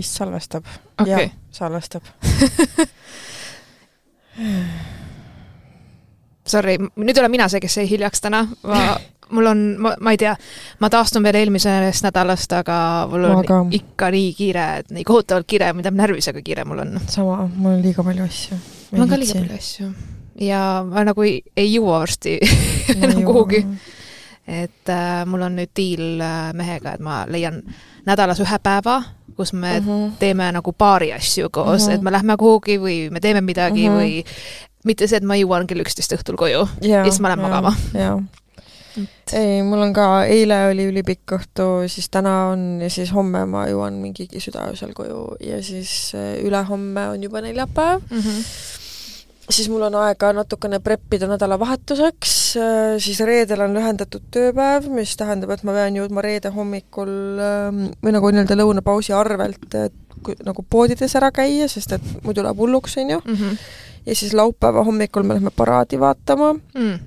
vist salvestab okei Jah., salvestab. sorry, nüüd olen mina see, kes jäi hiljaks täna, ma, mul on, ma, ma ei tea, ma taastun veel eelmisest nädalast, aga mul on ka. ikka nii kiire, et nii kohutavalt kiire, mida närvis, aga kiire mul on. sama, mul on liiga palju asju. mul on ka liiga palju asju. ja ma nagu ei, ei jõua varsti enam kuhugi. et äh, mul on nüüd diil äh, mehega, et ma leian nädalas ühe päeva, kus me uh -huh. teeme nagu paari asju koos uh, Mhm. -huh. et me lähme kuhugi või me teeme midagi uh Mhm. -huh. või mitte see, et ma jõuan kell üksteist õhtul koju. ja siis ma lähen magama.. jaa. ei, mul on ka, eile oli ülipikk õhtu, siis täna on ja siis homme ma jõuan mingi südaöösel koju ja siis äh, ülehomme on juba neljapäev. Mm -hmm. Siis mul on aega natukene preppida nädalavahetuseks, siis reedel on lühendatud tööpäev, mis tähendab, et ma pean jõudma reede hommikul ähm, või nagu nii-öelda lõunapausi arvelt kui- nagu poodides ära käia, sest et muidu läheb hulluks, on ju. Mm -hmm. ja siis laupäeva hommikul me lähme paraadi vaatama mm.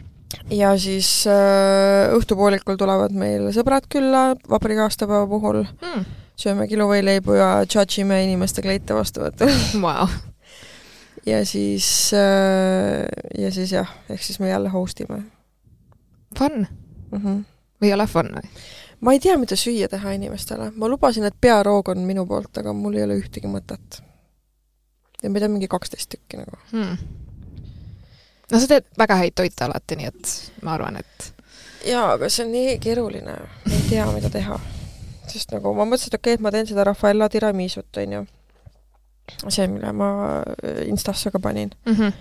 ja siis äh, õhtupoolikul tulevad meil sõbrad külla vabariigi aastapäeva puhul, Mm. sööme kiluvõileibu ja tšatšime inimeste kleite vastuvõtul. Wow. Ja siis äh,, ja siis jah, ehk siis me jälle host ime Fun mm. -hmm. või ei ole fun või? ma ei tea, mida süüa teha inimestele, ma lubasin, et pearoog on minu poolt, aga mul ei ole ühtegi mõtet. ja meid on mingi kaksteist tükki nagu. Hmm. no sa teed väga häid toite alati, nii et ma arvan, et jaa, aga see on nii keeruline, ma ei tea, mida teha. sest nagu ma mõtlesin, et okei okay,, et ma teen seda Rafaela tiramisut, on ju. see, mille ma äh, Instasse ka panin. mm. -hmm.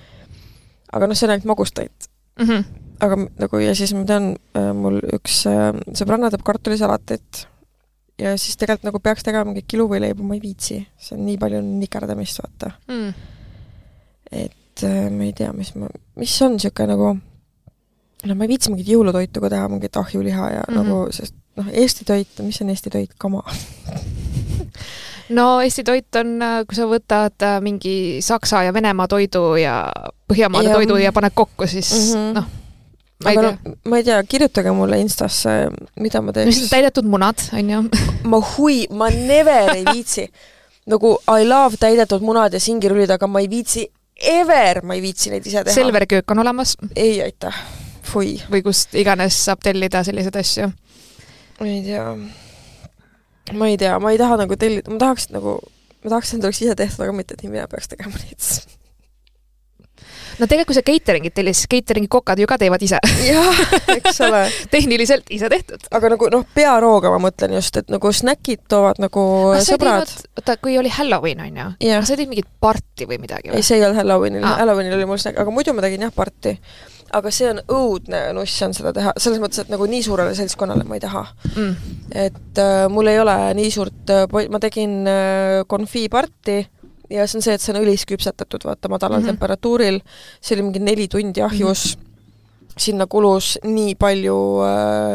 aga noh, see on ainult magustoit. Mm -hmm. aga nagu ja siis ma tean, mul üks äh, sõbranna teeb kartulisalatit ja siis tegelikult nagu peaks tegema mingit kiluvõileibu, ma ei viitsi, see on nii palju nikerdamist, vaata. mm.. et äh, ma ei tea, mis ma, mis on niisugune nagu no ma ei viitsi mingit jõulutoitu ka teha, mingit ahjuliha ja mm. -hmm. nagu, sest noh, Eesti toit, mis on Eesti toit, kama. No Eesti toit on, kui sa võtad äh, mingi Saksa ja Venemaa toidu ja Põhjamaade Ja- toidu ja paned kokku, siis mm. -hmm. noh, ma ei aga tea no ma ei tea, kirjutage mulle Instasse, mida ma teeks. täidetud munad, on ju. ma hui, ma never ei viitsi. nagu I love täidetud munad ja singirullid, aga ma ei viitsi, ever ma ei viitsi neid ise teha. Selveri köök on olemas ei aitäh, fui. või kust iganes saab tellida selliseid asju. ma ei tea, ma ei tea, ma ei taha nagu tellida, ma tahaks nagu, ma tahaks, et need oleks ise tehtud, aga mitte, et mina peaks tegema neid. no tegelikult, kui sa catering'it tellid, siis catering'i kokad ju ka teevad ise. jah, eks ole. tehniliselt ise tehtud. aga nagu noh, pearooga ma mõtlen just, et nagu snäkid toovad nagu sõbrad. oota, kui oli Halloween, on ju, sa tegid mingit parti või midagi ei või? see ei olnud Halloweenil ah., Halloweenil oli mul snäkk, aga muidu ma tegin jah parti. Aga see on õudne nuss on seda teha, selles mõttes, et nagu nii suurele seltskonnale ma ei taha. Mm. et äh, mul ei ole nii suurt äh, po-, ma tegin äh, konfiiparti ja see on see, et see on õlis küpsetatud, vaata, madalal mm. -hmm. temperatuuril, see oli mingi neli tundi ahjus mm, -hmm. sinna kulus nii palju äh,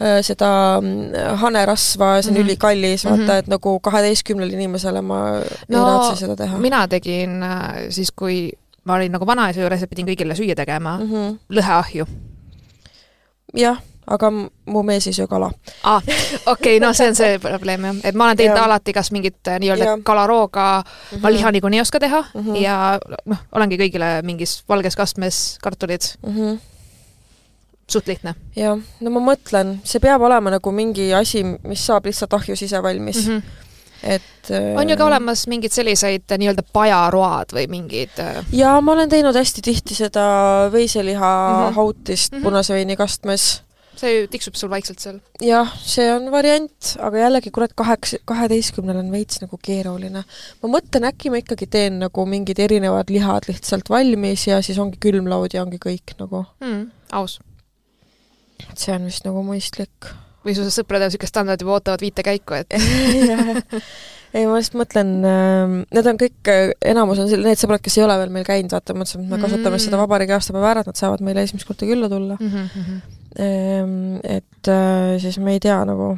äh, seda mm, hanerasva, see on mm. -hmm. ülikallis, vaata mm. -hmm. et nagu kaheteistkümnele inimesele ma no, ei raatsi seda teha. mina tegin äh, siis, kui ma olin nagu vanaisa juures ja pidin kõigile süüa tegema mm mm. -hmm. -hmm. lõheahju. jah, aga mu mees ei söö kala. aa, okei, no see on see probleem jah, et ma olen teinud alati kas mingit äh, nii-öelda kalarooga, ma liha niikuinii ei oska teha mm Mhm. -hmm. ja noh, olengi kõigile mingis valges kastmes kartulid, mm. -hmm. suht lihtne jah, no ma mõtlen, see peab olema nagu mingi asi, mis saab lihtsalt ahjus ise valmis mm. mm, -hmm. Et äh, on ju ka olemas mingid sellised äh, nii-öelda pajaroad või mingid äh, jaa, ma olen teinud hästi tihti seda veiseliha mm. -hmm. hautist mm. -hmm. punase veini kastmes. see tiksub sul vaikselt seal. jah, see on variant, aga jällegi kurat, kaheksa, kaheteistkümnel on veits nagu keeruline. ma mõtlen, äkki ma ikkagi teen nagu mingid erinevad lihad lihtsalt valmis ja siis ongi külmlaud ja ongi kõik nagu, mm,. aus. see on vist nagu mõistlik või su sõpradel niisugust standard juba ootavad viite käiku, et ei, ma lihtsalt mõtlen, need on kõik, enamus on need sõbrad, kes ei ole veel meil käinud, vaata, mõtlesime, et me kasutame Mm. seda vabariigi aastapäeva ära, et nad saavad meile esimest korda külla tulla. mm. -hmm. Et äh, siis me ei tea nagu,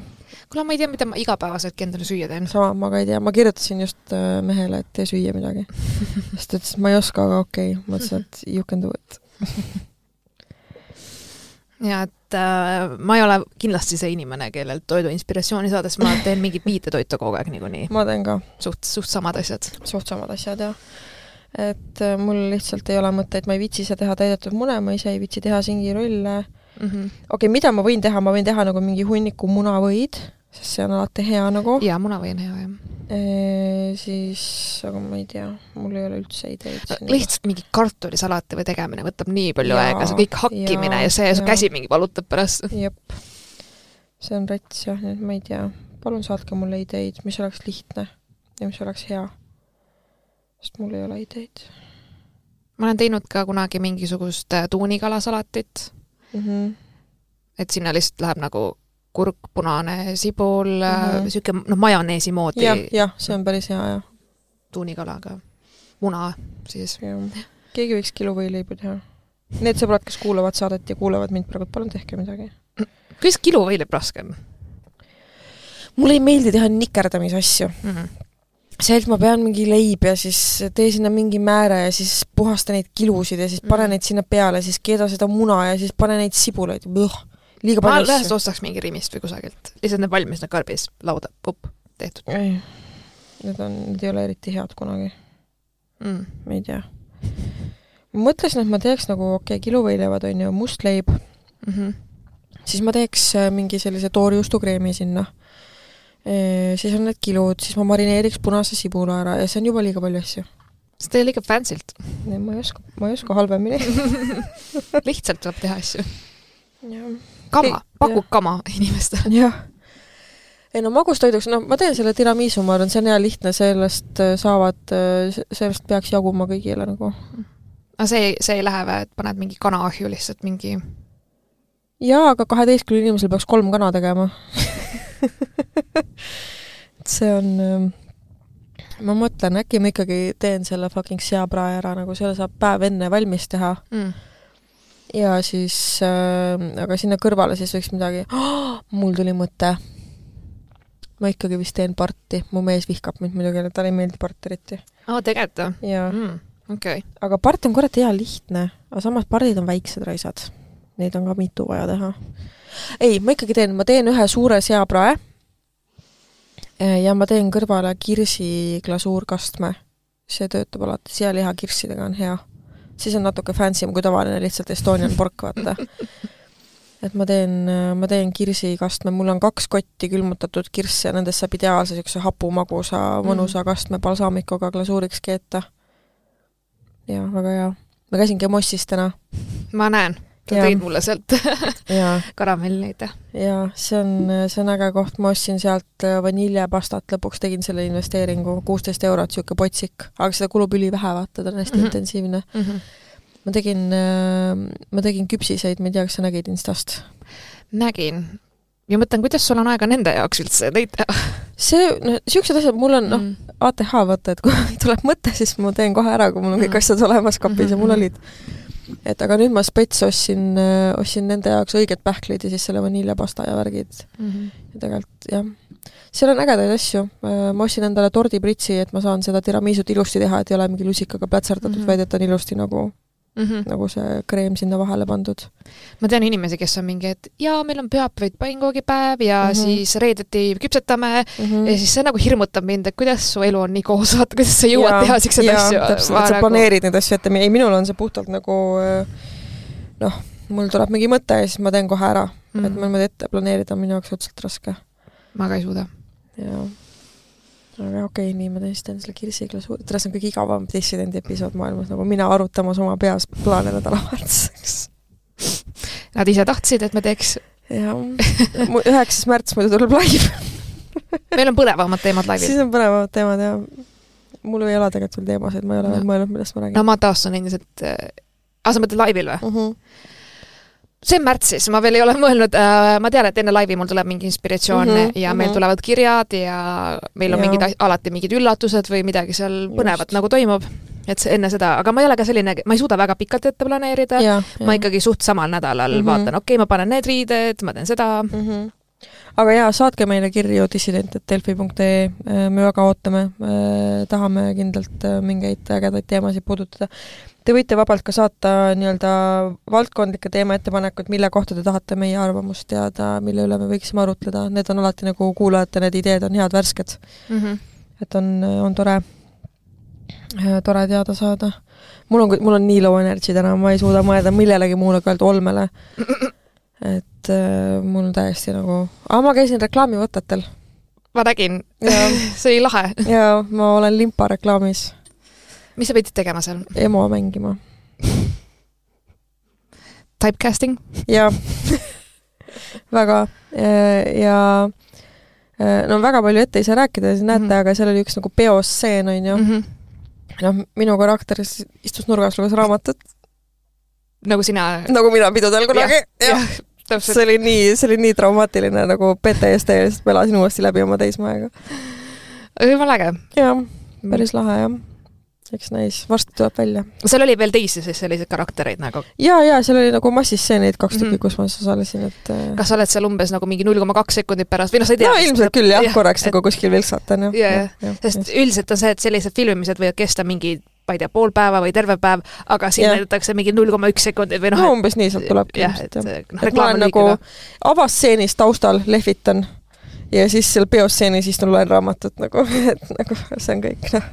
kuule, ma ei tea, mida ma igapäevaseltki endale süüa teen. sama ma ka ei tea, ma kirjutasin just äh, mehele, et tee süüa midagi. sest ta ütles, et ma ei oska, aga okei okay., ma ütlesin, et you can do it. ja et äh, ma ei ole kindlasti see inimene, kellelt toidu inspiratsiooni saada, sest ma teen mingit viitetoitu kogu aeg niikuinii. ma teen ka. suht, suht samad asjad. suht samad asjad, jah. et äh, mul lihtsalt ei ole mõtet, ma ei viitsi ise teha täidetud mune, ma ise ei viitsi teha singirulle. mm -hmm. okei okay,, mida ma võin teha, ma võin teha nagu mingi hunniku munavõid, sest see on alati hea nagu. jaa, munavõi on hea, jah e,. Siis, aga ma ei tea, mul ei ole üldse ideid. lihtsalt mingi kartulisalati või tegemine võtab nii palju ja, aega, see kõik hakkimine ja, ja see, su käsi mingi valutab pärast. jep. see on rets jah, nii et ma ei tea. palun saatke mulle ideid, mis oleks lihtne ja mis oleks hea. sest mul ei ole ideid. ma olen teinud ka kunagi mingisugust äh, tuunikalasalatit mm. -hmm. et sinna lihtsalt läheb nagu kurk, punane sibul mm, -hmm. niisugune noh, majoneesi moodi. jah, jah, see on päris hea, jah. tuunikalaga, muna siis. keegi võiks kiluvõileibu teha. Need sõbrad, kes kuulavad saadet ja kuulavad mind praegu, palun tehke midagi. kuidas kiluvõileib raske on? mulle ei meeldi teha nikerdamisasju mm. -hmm see, et ma pean mingi leib ja siis tee sinna mingi määre ja siis puhasta neid kilusid ja siis pane mm. neid sinna peale, siis keeda seda muna ja siis pane neid sibulaid, liiga palju asju. ma ühest ostaks mingi Rimist või kusagilt, lihtsalt need valmis, need karbis, lauda, pupp, tehtud. ei, need on, need ei ole eriti head kunagi mm.. ma ei tea. ma mõtlesin, et ma teeks nagu, okei okay,, kiluvõileivad on ju, must leib mm. -hmm. siis ma teeks äh, mingi sellise toorjuustukreemi sinna siis on need kilud, siis ma marineeriks punase sibula ära ja see on juba liiga palju asju. see teeb liiga fancy't. ma ei oska, ma ei oska halvemini lihtsalt tuleb teha asju. Kama, pakub ja. kama inimestele. jah. ei no magustoiduks, noh, ma teen selle tiramisu, ma arvan, see on hea lihtne, sellest äh, saavad, äh, sellest peaks jaguma kõigile nagu. aga see, see ei lähe või, et paned mingi kanaahju lihtsalt mingi jaa, aga kaheteistkümnel inimesel peaks kolm kana tegema et see on, ähm, ma mõtlen, äkki ma ikkagi teen selle fucking seaprae ära, nagu selle saab päev enne valmis teha mm. Ja siis äh,, aga sinna kõrvale siis võiks midagi oh,, mul tuli mõte. ma ikkagi vist teen parti, mu mees vihkab mind muidugi, talle ei meeldi part eriti. aa, tegelikult või? jaa mm,. okei okay.. aga part on kurat hea lihtne, aga samas pardid on väiksed raisad. Neid on ka mitu vaja teha ei, ma ikkagi teen, ma teen ühe suure seaprae eh, ja ma teen kõrvale kirsiglasuurkastme. see töötab alati, sealiha kirssidega on hea. Siis on natuke fancy im kui tavaline lihtsalt Estonian pork, vaata. et ma teen, ma teen kirsikastme, mul on kaks kotti külmutatud kirsse ja nendest saab ideaalse niisuguse hapu, magusa, mõnusa mm. kastme balsaamikuga glasuuriks keeta. jah, väga hea. ma käisingi Mossis täna. ma näen sa tõid mulle sealt karamelleid. jaa, see on, see on äge koht, ma ostsin sealt äh, vaniljepastat, lõpuks tegin selle investeeringu, kuusteist eurot, niisugune potsik, aga seda kulub ülivähe, vaata, ta on hästi mm -hmm. intensiivne mm. -hmm. ma tegin, äh, ma tegin küpsiseid, ma ei tea, kas sa nägid Instast? nägin. ja mõtlen, kuidas sul on aega nende jaoks üldse neid teha? see, noh, niisugused asjad, mul on noh mm., ATH vaata, et kui tuleb mõte, siis ma teen kohe ära, kui mul on kõik mm. asjad olemas kapis mm -hmm. ja mul olid et aga nüüd ma spets ostsin, äh, ostsin nende jaoks õiged pähklid ja siis selle vaniljepasta ja värgid mm. -hmm. ja tegelikult jah, seal on ägedaid asju. Äh, ma ostsin endale tordipritsi, et ma saan seda tiramisut ilusti teha, et ei ole mingi lusikaga plätserdatud mm, -hmm. vaid et on ilusti nagu mm, -hmm. nagu see kreem sinna vahele pandud. ma tean inimesi, kes on mingi, et jaa, meil on pühapäevad painkoogipäev ja mm -hmm. siis reedeti küpsetame mm -hmm. ja siis see nagu hirmutab mind, et kuidas su elu on nii koos, vaata, kuidas sa jõuad ja, teha siukseid asju. täpselt, et sa nagu... planeerid neid asju ette, ei minul on see puhtalt nagu noh, mul tuleb mingi mõte ja siis ma teen kohe ära mm. -hmm. et ma niimoodi ette planeerida on minu jaoks õudselt raske. ma ka ei suuda. jaa aga okei okay,, nii ma tõesti teen selle kirsiklasuuri, tere, see on kõige igavam dissidendi episood maailmas, nagu mina arutamas oma peas plaane nädalavahetuseks. Nad ise tahtsid, et me teeks. jah, üheksas märts muidu tuleb live meil on põnevamad teemad laivis. siis on põnevamad teemad ja mul ei ole tegelikult veel teemasid, ma ei ole veel mõelnud, millest ma räägin. no ma taastun endiselt äh,, aa sa mõtled laivil või uh? Mhm. -huh see on märtsis, ma veel ei ole mõelnud äh,, ma tean, et enne laivi mul tuleb mingi inspiratsioon mm -hmm, ja meil mm -hmm. tulevad kirjad ja meil on ja. mingid, alati mingid üllatused või midagi seal põnevat nagu toimub. et enne seda, aga ma ei ole ka selline, ma ei suuda väga pikalt ette planeerida, ma ikkagi suht samal nädalal mm -hmm. vaatan, okei okay,, ma panen need riided, ma teen seda mm. -hmm aga jaa, saatke meile kirju dissident.delfi.ee, me väga ootame, tahame kindlalt mingeid ägedaid teemasid puudutada. Te võite vabalt ka saata nii-öelda valdkondlikke teemaettepanekuid, mille kohta te tahate meie arvamust teada, mille üle me võiksime arutleda, need on alati nagu kuulajate need ideed on head, värsked mm. -hmm. et on, on tore, tore teada saada. mul on, mul on nii low energy täna, ma ei suuda mõelda millelegi muule kui ainult olmele. Et äh, mul täiesti nagu, aga ma käisin reklaamivõtetel. ma nägin see oli lahe. jaa, ma olen limpa reklaamis mis sa pidid tegema seal? emo mängima. Typecasting? jah väga ja no väga palju ette ei saa rääkida, siis näete mm, -hmm. aga seal oli üks nagu peostseen, on ju mm. -hmm. noh, minu karakter istus nurgas, luges raamatut. Nagu sina? nagu mina pidudel kunagi, jah ja. see oli nii, see oli nii traumaatiline nagu PTSD, sest ma elasin uuesti läbi oma teismeaega. jumala äge. jah, päris lahe jah eks näis, varsti tuleb välja. seal oli veel teisi siis selliseid karaktereid nagu? jaa, jaa, seal oli nagu massistseneid kaks mm -hmm. tükki, kus ma osalesin, et äh, kas sa oled seal umbes nagu mingi null koma kaks sekundit pärast või noh, sa ei tea? no ilmselt küll jah ja,, korraks et... nagu kuskil vilksatan jah. jaa, jah, sest just. üldiselt on see, et sellised filmimised võivad kesta mingi ma ei tea, pool päeva või terve päev, aga siin näidatakse mingi null koma üks sekundit või noh no umbes nii sealt tulebki ilmselt jah. et noh, ma olen nagu avastseenis taustal lehvitan ja siis seal peostseenis istun, loen raamatut nagu, et nagu see on kõik, noh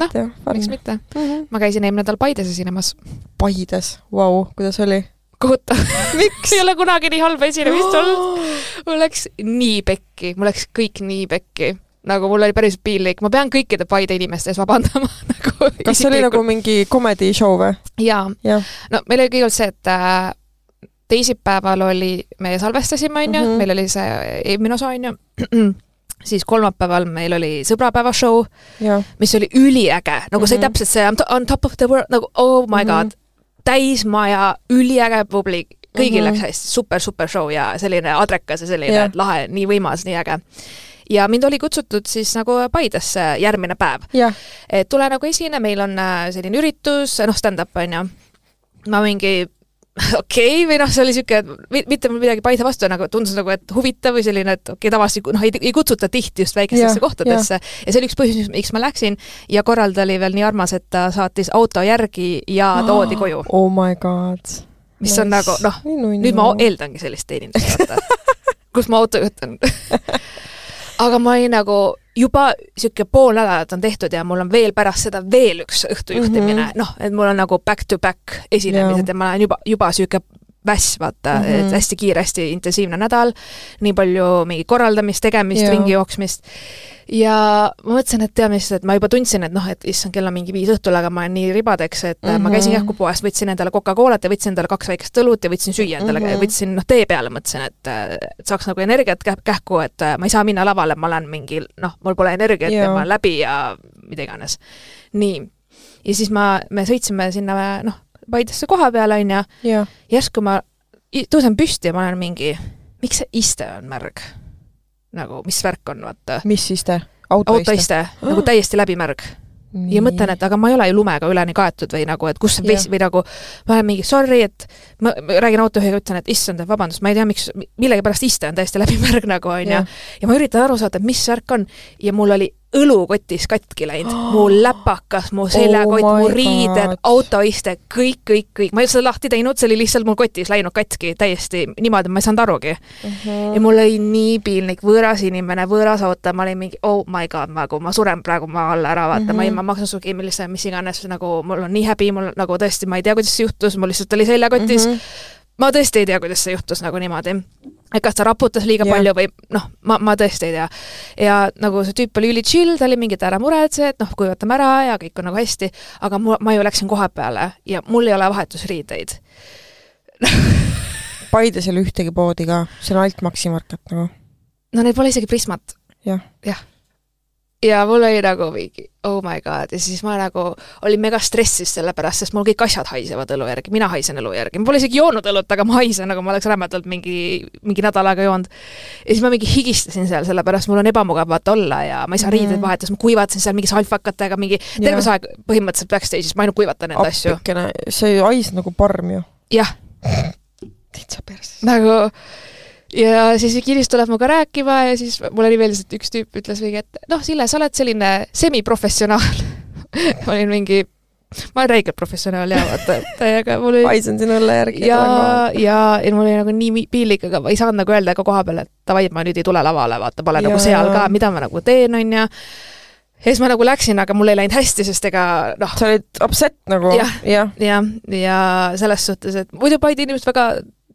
noh, miks mitte mm. -hmm. ma käisin eelmine nädal Paides esinemas. Paides, vau, kuidas oli? kohutav miks ei ole kunagi nii halba esinemist olnud. mul läks nii pekki, mul läks kõik nii pekki nagu mul oli päris piinlik, ma pean kõikide Paide inimeste ees vabandama nagu kas see oli nagu mingi comedy show või? jaa ja.. no meil oli kõigepealt see, et äh, teisipäeval oli, me salvestasime, on ju, mhm. meil oli see eelmine osa, on ju, siis kolmapäeval meil oli sõbrapäeva show, mis oli üliäge, nagu mm -hmm. see mhm. täpselt see on top of the world, nagu oh my mm -hmm. god, täismaja, üliäge publik, kõigil mm -hmm. läks hästi, super, super show ja selline adrekas ja selline yeah. lahe, nii võimas, nii äge ja mind oli kutsutud siis nagu Paidesse järgmine päev. et tule nagu esine, meil on äh, selline üritus, noh, stand-up on ju. ma mingi okei okay, või noh, see oli niisugune, mitte mul midagi Paide vastu, nagu tundus nagu, et huvitav või selline, et okei okay,, tavaliselt noh, ei, ei kutsuta tihti just väikestesse kohtadesse ja. ja see oli üks põhjus, miks ma läksin ja korraldaja oli veel nii armas, et ta saatis auto järgi ja toodi koju. Oh my god. mis nice. on nagu noh, nüüd ma eeldangi sellist teenindust, vaata kus ma autojuht on aga ma olin nagu juba niisugune pool nädalat on tehtud ja mul on veel pärast seda veel üks õhtujuhtimine mm -hmm., noh, et mul on nagu back to back esinemised ja, ja ma olen juba, juba niisugune väss, vaata mm, -hmm. et mhm. hästi kiire, hästi intensiivne nädal, nii palju mingi korraldamist, tegemist, ringi jooksmist ja ma mõtlesin, et tead mis, et ma juba tundsin, et noh, et issand, kell on mingi viis õhtul, aga ma olen nii ribadeks, et mm -hmm. ma käisin jahkupoest, võtsin endale Coca-Colat ja võtsin endale kaks väikest õlut ja võtsin süüa endale mm, -hmm. võtsin noh, tee peale, mõtlesin, et, et saaks nagu energiat kähku, et ma ei saa minna lavale, ma olen mingi noh, mul pole energiat ja ma olen läbi ja mida iganes. nii. ja siis ma, me sõitsime sinna noh, Paidesse koha peale, on ju, järsku ma tõusen püsti ja ma olen mingi, miks see iste on märg? Nagu mis värk on, vaata. mis iste? autoiste, nagu täiesti läbimärg. ja mõtlen, et aga ma ei ole ju lumega üleni kaetud või nagu, et kus see vesi või nagu ma olen mingi sorry, et ma, ma räägin autojuhiga, ütlen, et issand, vabandust, ma ei tea, miks, millegipärast iste on täiesti läbimärg nagu onju. ja ma üritan aru saada, et mis värk on ja mul oli õlukotis katki läinud oh., mu läpakas, mu seljakott oh, mu riided, autoiste, kõik, kõik, kõik, ma ei olnud seda lahti teinud, see oli lihtsalt mul kotis läinud katki täiesti niimoodi, ma ei saanud arugi uh. -huh. ja mul oli nii piinlik, võõras inimene, võõras auto, ma olin mingi oh my god, nagu ma suren praegu maa alla ära, vaata uh, -huh. ma, mhm. ma maksan su millise, mis iganes, nagu mul on nii häbi, mul nagu tõesti, ma ei tea, kuidas see juhtus, mul lihtsalt oli seljakotis uh. -huh ma tõesti ei tea, kuidas see juhtus nagu niimoodi et kas ta raputas liiga ja. palju või noh, ma, ma tõesti ei tea. ja nagu see tüüp oli üli chill, ta oli mingi, et ära muretse, et noh, kuivatame ära ja kõik on nagu hästi, aga mu, ma ju läksin koha peale ja mul ei ole vahetusriideid Paides ei ole ühtegi poodi ka, see on ainult Maximarket nagu. no neil pole isegi Prismat ja.. jah ja mul oli nagu mingi oh my god ja siis ma nagu olin mega stressis selle pärast, sest mul kõik asjad haisevad õlu järgi, mina haisen õlu järgi, ma pole isegi joonud õlut, aga ma haisen, nagu ma oleks rämedalt mingi, mingi nädal aega joonud. ja siis ma mingi higistasin seal, sellepärast mul on ebamugav vaata olla ja ma ei saa mm riideid vahetada, ma kuivatasin seal mingi salvakatega mingi terve see aeg põhimõtteliselt backstage'is, ma ainult kuivatan neid asju. see hais nagu parm ju. jah. täitsa perses. nagu ja siis Kiris tuleb minuga rääkima ja siis mulle nii meeldis, et üks tüüp ütles mingi, et noh, Sille, sa oled selline semiprofessionaal ma olin mingi, ma olen räigelt professionaal ja vaata, et aga mul oli haisen sinu õlle järgi. ja, ja, ja mul oli nagu nii piinlik, aga ma ei saanud nagu öelda ka koha peal, et davai, ma nüüd ei tule lavale, vaata, pole ja, nagu seal ka, mida ma nagu teen, on ju ja siis ma nagu läksin, aga mul ei läinud hästi, sest ega noh. sa olid upset nagu? jah, ja, ja, ja selles suhtes, et muidu Paide inimesed väga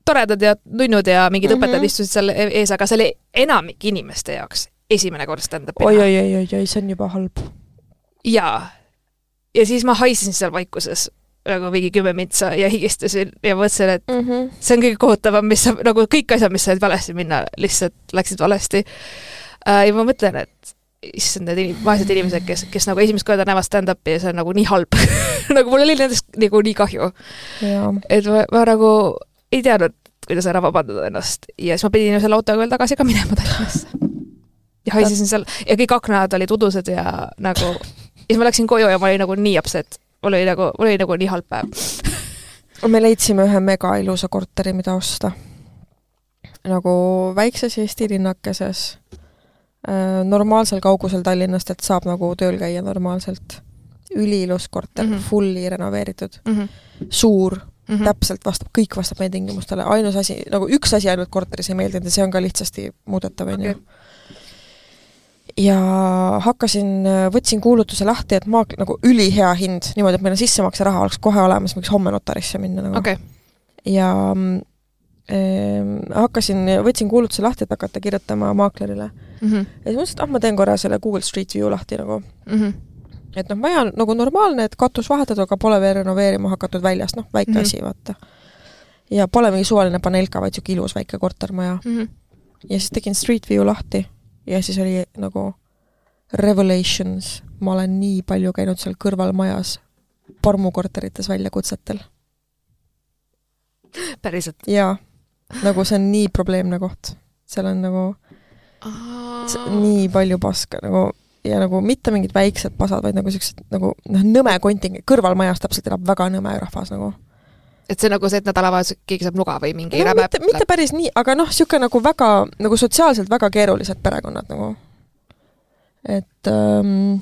toredad ja nunnud ja mingid mm -hmm. õpetajad istusid seal e-, ees, aga see oli enamik inimeste jaoks esimene kord stand-up'i näha. oi, oi, oi, oi, see on juba halb. jaa. ja siis ma haisesin seal vaikuses nagu mingi kümme mintsa ja higistasin ja mõtlesin, et mm -hmm. see on kõige kohutavam, mis saab, nagu kõik asjad, mis said valesti minna, lihtsalt läksid valesti äh,. ja ma mõtlen, et issand, need inim-, vaesed inimesed, kes, kes nagu esimest korda näevad stand-up'i ja see on nagu nii halb nagu mul oli nendest nagu nii kahju. et ma, ma nagu ei teadnud, kuidas ära vabandada ennast ja siis ma pidin ju selle autoga veel tagasi ka minema Tallinnasse. ja haisesin seal ja kõik aknad olid udused ja nagu, ja siis ma läksin koju ja ma olin nagu nii upset. mul oli nagu, mul oli nagu nii halb päev me leidsime ühe mega ilusa korteri, mida osta. nagu väikses Eesti linnakeses, äh, normaalsel kaugusel Tallinnast, et saab nagu tööl käia normaalselt. üliilus korter mm, -hmm. fully renoveeritud mm, -hmm. suur mm -hmm. täpselt vastab, kõik vastab meie tingimustele, ainus asi, nagu üks asi ainult korteris ei meeldinud ja see on ka lihtsasti muudetav, on ju. ja hakkasin, võtsin kuulutuse lahti, et maak-, nagu ülihea hind, niimoodi, et meil on sissemakseraha oleks kohe olemas, võiks homme notarisse minna nagu okay.. ja äh, hakkasin, võtsin kuulutuse lahti, et hakata kirjutama maaklerile mm. -hmm. ja siis mõtlesin, et ah, ma teen korra selle Google Street View lahti nagu mm. -hmm et noh, maja on nagu normaalne, et katus vahetatud, aga pole veel renoveerima hakatud väljast, noh, väike mm -hmm. asi, vaata. ja pole mingi suvaline panelka, vaid niisugune ilus väike kortermaja mm. -hmm. ja siis tegin Street View lahti ja siis oli nagu revelations, ma olen nii palju käinud seal kõrvalmajas parmukorterites väljakutsetel. päriselt? jaa, nagu see on nii probleemne koht. seal on nagu nii palju paska, nagu ja nagu mitte mingid väiksed pasad, vaid nagu niisugused nagu noh, nõme konting, kõrvalmajas täpselt elab väga nõme rahvas nagu. et see nagu see, et nädalavahetusel keegi saab nuga või mingi no, räme mitte, mitte päris nii, aga noh, niisugune nagu väga, nagu sotsiaalselt väga keerulised perekonnad nagu. et ähm,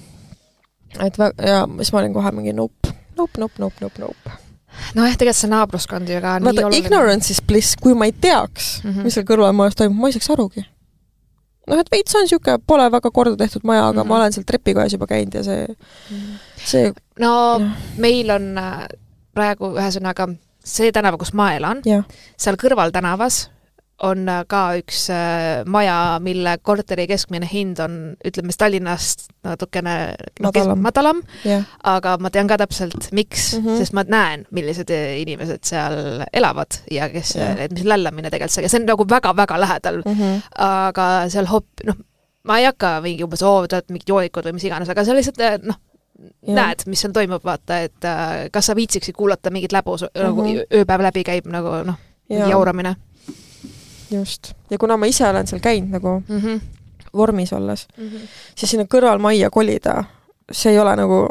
et vä-, ja siis ma olin kohe mingi nope, nope, nope, nope, nope, nope nojah, tegelikult see naabruskond ju ka vaata, ignorance is bliss, kui ma ei teaks mm, -hmm. mis seal kõrvalmajas toimub, ma ei saaks arugi noh, et veits on niisugune, pole väga korda tehtud maja, aga mm -hmm. ma olen seal trepikojas juba käinud ja see mm, see no ja. meil on äh, praegu ühesõnaga see tänav, kus ma elan, seal kõrvaltänavas on äh, ka üks äh, maja, mille korteri keskmine hind on, ütleme siis Tallinnast natukene no, madalam, madalam yeah., aga ma tean ka täpselt, miks mm, -hmm. sest ma näen, millised inimesed seal elavad ja kes yeah., et mis lällamine tegelikult see, on nagu väga-väga lähedal mm. -hmm. aga seal hop-, noh, ma ei hakka mingi umbes, oo, te olete mingid joodikud või mis iganes, aga see lihtsalt äh, noh, Ja. näed, mis seal toimub, vaata, et äh, kas sa viitsiksid kuulata mingit läbu mm, -hmm. nagu mhm. ööpäev läbi käib nagu noh, jauramine just, ja kuna ma ise olen seal käinud nagu mm -hmm. vormis olles mm, -hmm. siis sinna kõrvalmajja kolida, see ei ole nagu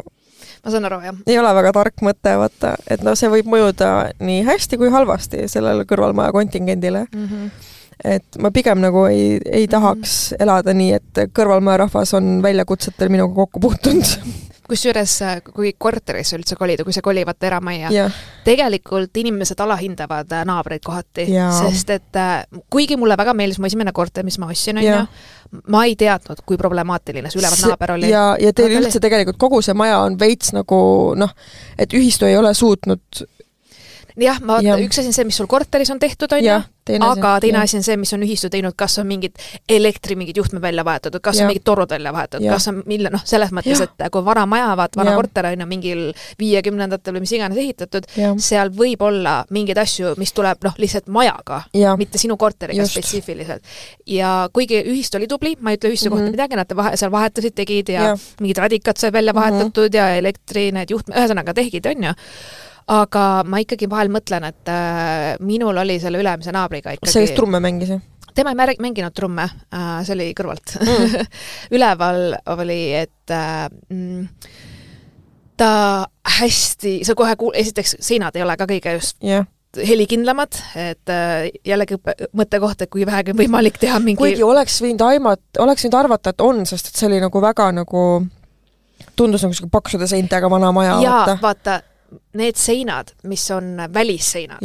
ma saan aru, jah. ei ole väga tark mõte, vaata, et noh, see võib mõjuda nii hästi kui halvasti sellele kõrvalmaja kontingendile mm. -hmm et ma pigem nagu ei, ei tahaks mm -hmm. elada nii, et kõrvalmaja rahvas on väljakutsetel minuga kokku puutunud kusjuures, äh, kui korterisse üldse kolida, kui sa kolivad eramajja yeah., tegelikult inimesed alahindavad äh, naabreid kohati yeah., sest et äh, kuigi mulle väga meeldis mu esimene korter, mis ma ostsin, on ju, ma ei teadnud, kui problemaatiline see üleval naaber oli. ja, ja teil üldse tegelikult kogu see maja on veits nagu noh, et ühistu ei ole suutnud jah, ma vaata, üks asi on see, mis sul korteris on tehtud, on ju, aga teine asi on see, mis on ühistu teinud, kas on mingid elektri mingid juhtmed välja vahetatud, kas ja. on mingid torud välja vahetatud, kas on mille, noh, selles mõttes, et kui vana maja, vaat vana ja. korter on ju mingil viiekümnendatel või mis iganes ehitatud, seal võib olla mingeid asju, mis tuleb noh, lihtsalt majaga, mitte sinu korteriga Just. spetsiifiliselt. ja kuigi ühistu oli tubli, ma ei ütle ühistu mm -hmm. kohta mhm. midagi, nad vahe, seal vahetasid, tegid ja, ja. mingid radikad sai välja mhm. vahetatud mm -hmm. ja elektri need juhtmed, ühesõnaga tegid, on ju aga ma ikkagi vahel mõtlen, et äh, minul oli selle ülemise naabriga ikkagi see, kes trumme mängis, jah? tema ei mänginud trumme äh,, see oli kõrvalt mm. üleval oli, et äh, mm, ta hästi, sa kohe kuul-, esiteks seinad ei ole ka kõige just yeah. helikindlamad, et äh, jällegi mõttekoht, et kui vähegi võimalik teha mingi kuigi oleks võinud aimata, oleks võinud arvata, et on, sest et see oli nagu väga nagu tundus nagu sihuke paksude seintega vana maja. jaa, vaata, need seinad, mis on välisseinad,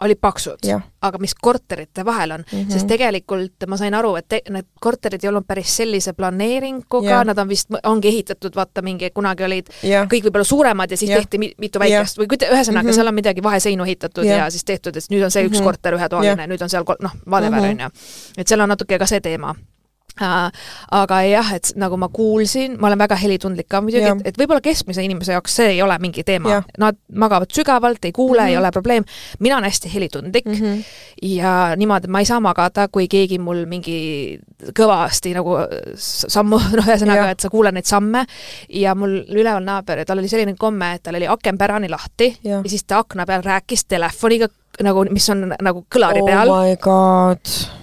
olid paksud, aga mis korterite vahel on mm, -hmm. sest tegelikult ma sain aru, et te, need korterid ei olnud päris sellise planeeringuga, nad on vist, ongi ehitatud, vaata mingi, kunagi olid ja. kõik võib-olla suuremad ja siis ja. tehti mitu väikest ja. või kuida-, ühesõnaga mm, -hmm. seal on midagi vaheseinu ehitatud ja, ja siis tehtud, et nüüd on see üks mm -hmm. korter ühetoaline, nüüd on seal noh, whatever, on ju. et seal on natuke ka see teema aga jah, et nagu ma kuulsin, ma olen väga helitundlik ka muidugi, et, et võib-olla keskmise inimese jaoks see ei ole mingi teema, nad magavad sügavalt, ei kuule mm, -hmm. ei mhm. ole probleem, mina olen hästi helitundlik mm -hmm. ja niimoodi, ma ei saa magada, kui keegi mul mingi kõvasti nagu sammu, noh, ühesõnaga, et sa kuuled neid samme ja mul üleval naaber, tal oli selline komme, et tal oli aken pärani lahti ja, ja siis ta akna peal rääkis telefoniga nagu, mis on nagu kõlari oh peal. oh my god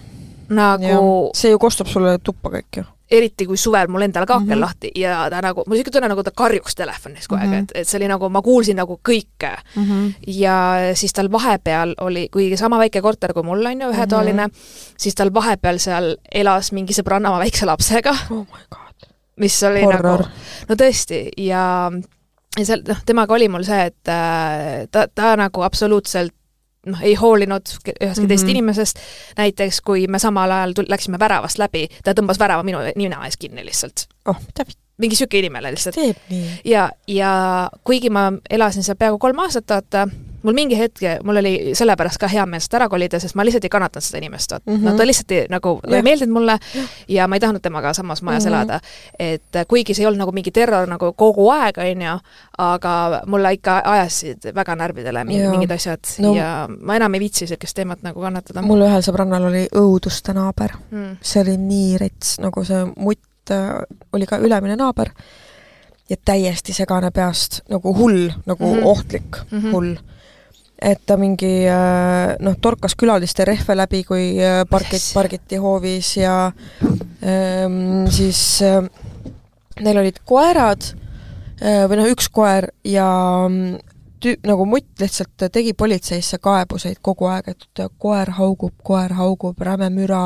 nagu see ju kostab sulle tuppa kõik ju eriti kui suvel mul endal ka aken mm -hmm. lahti ja ta nagu, mul niisugune tunne, nagu ta karjuks telefonis kogu aeg mm, -hmm. et, et see oli nagu, ma kuulsin nagu kõike mm. -hmm. ja siis tal vahepeal oli, kuigi sama väike korter kui mul on ju, ühetoaline mm, -hmm. siis tal vahepeal seal elas mingi sõbranna oma väikse lapsega oh. mis oli Horror. nagu, no tõesti, ja ja seal, noh, temaga oli mul see, et äh, ta, ta nagu absoluutselt noh, ei hoolinud ühestki mm -hmm. teisest mhm. inimesest, näiteks kui me samal ajal tul-, läksime väravast läbi, ta tõmbas värava minu nina ees kinni lihtsalt. oh, mida mingi niisugune inimene lihtsalt. ja, ja kuigi ma elasin seal peaaegu kolm aastat, vaata, mul mingi hetk, mul oli sellepärast ka hea meel sealt ära kolida, sest ma lihtsalt ei kannatanud seda inimest, vaata mm. -hmm. no ta lihtsalt ei, nagu, ta ei meeldinud mulle ja ma ei tahtnud temaga samas majas mm -hmm. elada. et äh, kuigi see ei olnud nagu mingi terror nagu kogu aeg, on ju, aga mulle ikka ajasid väga närvidele mingid, mingid asjad no, ja ma enam ei viitsi niisugust teemat nagu kannatada. mul ühel sõbrannal oli õuduste naaber mm.. see oli nii rets, nagu see mutt äh, oli ka ülemine naaber ja täiesti segane peast, nagu hull, nagu mm -hmm. ohtlik mm -hmm. hull et ta mingi äh, noh, torkas külaliste rehve läbi, kui äh, pargit, pargiti hoovis ja ähm, siis äh, neil olid koerad äh, või noh, üks koer ja mm, tüüp, nagu mutt lihtsalt tegi politseisse kaebuseid kogu aeg, et koer haugub, koer haugub, räme müra,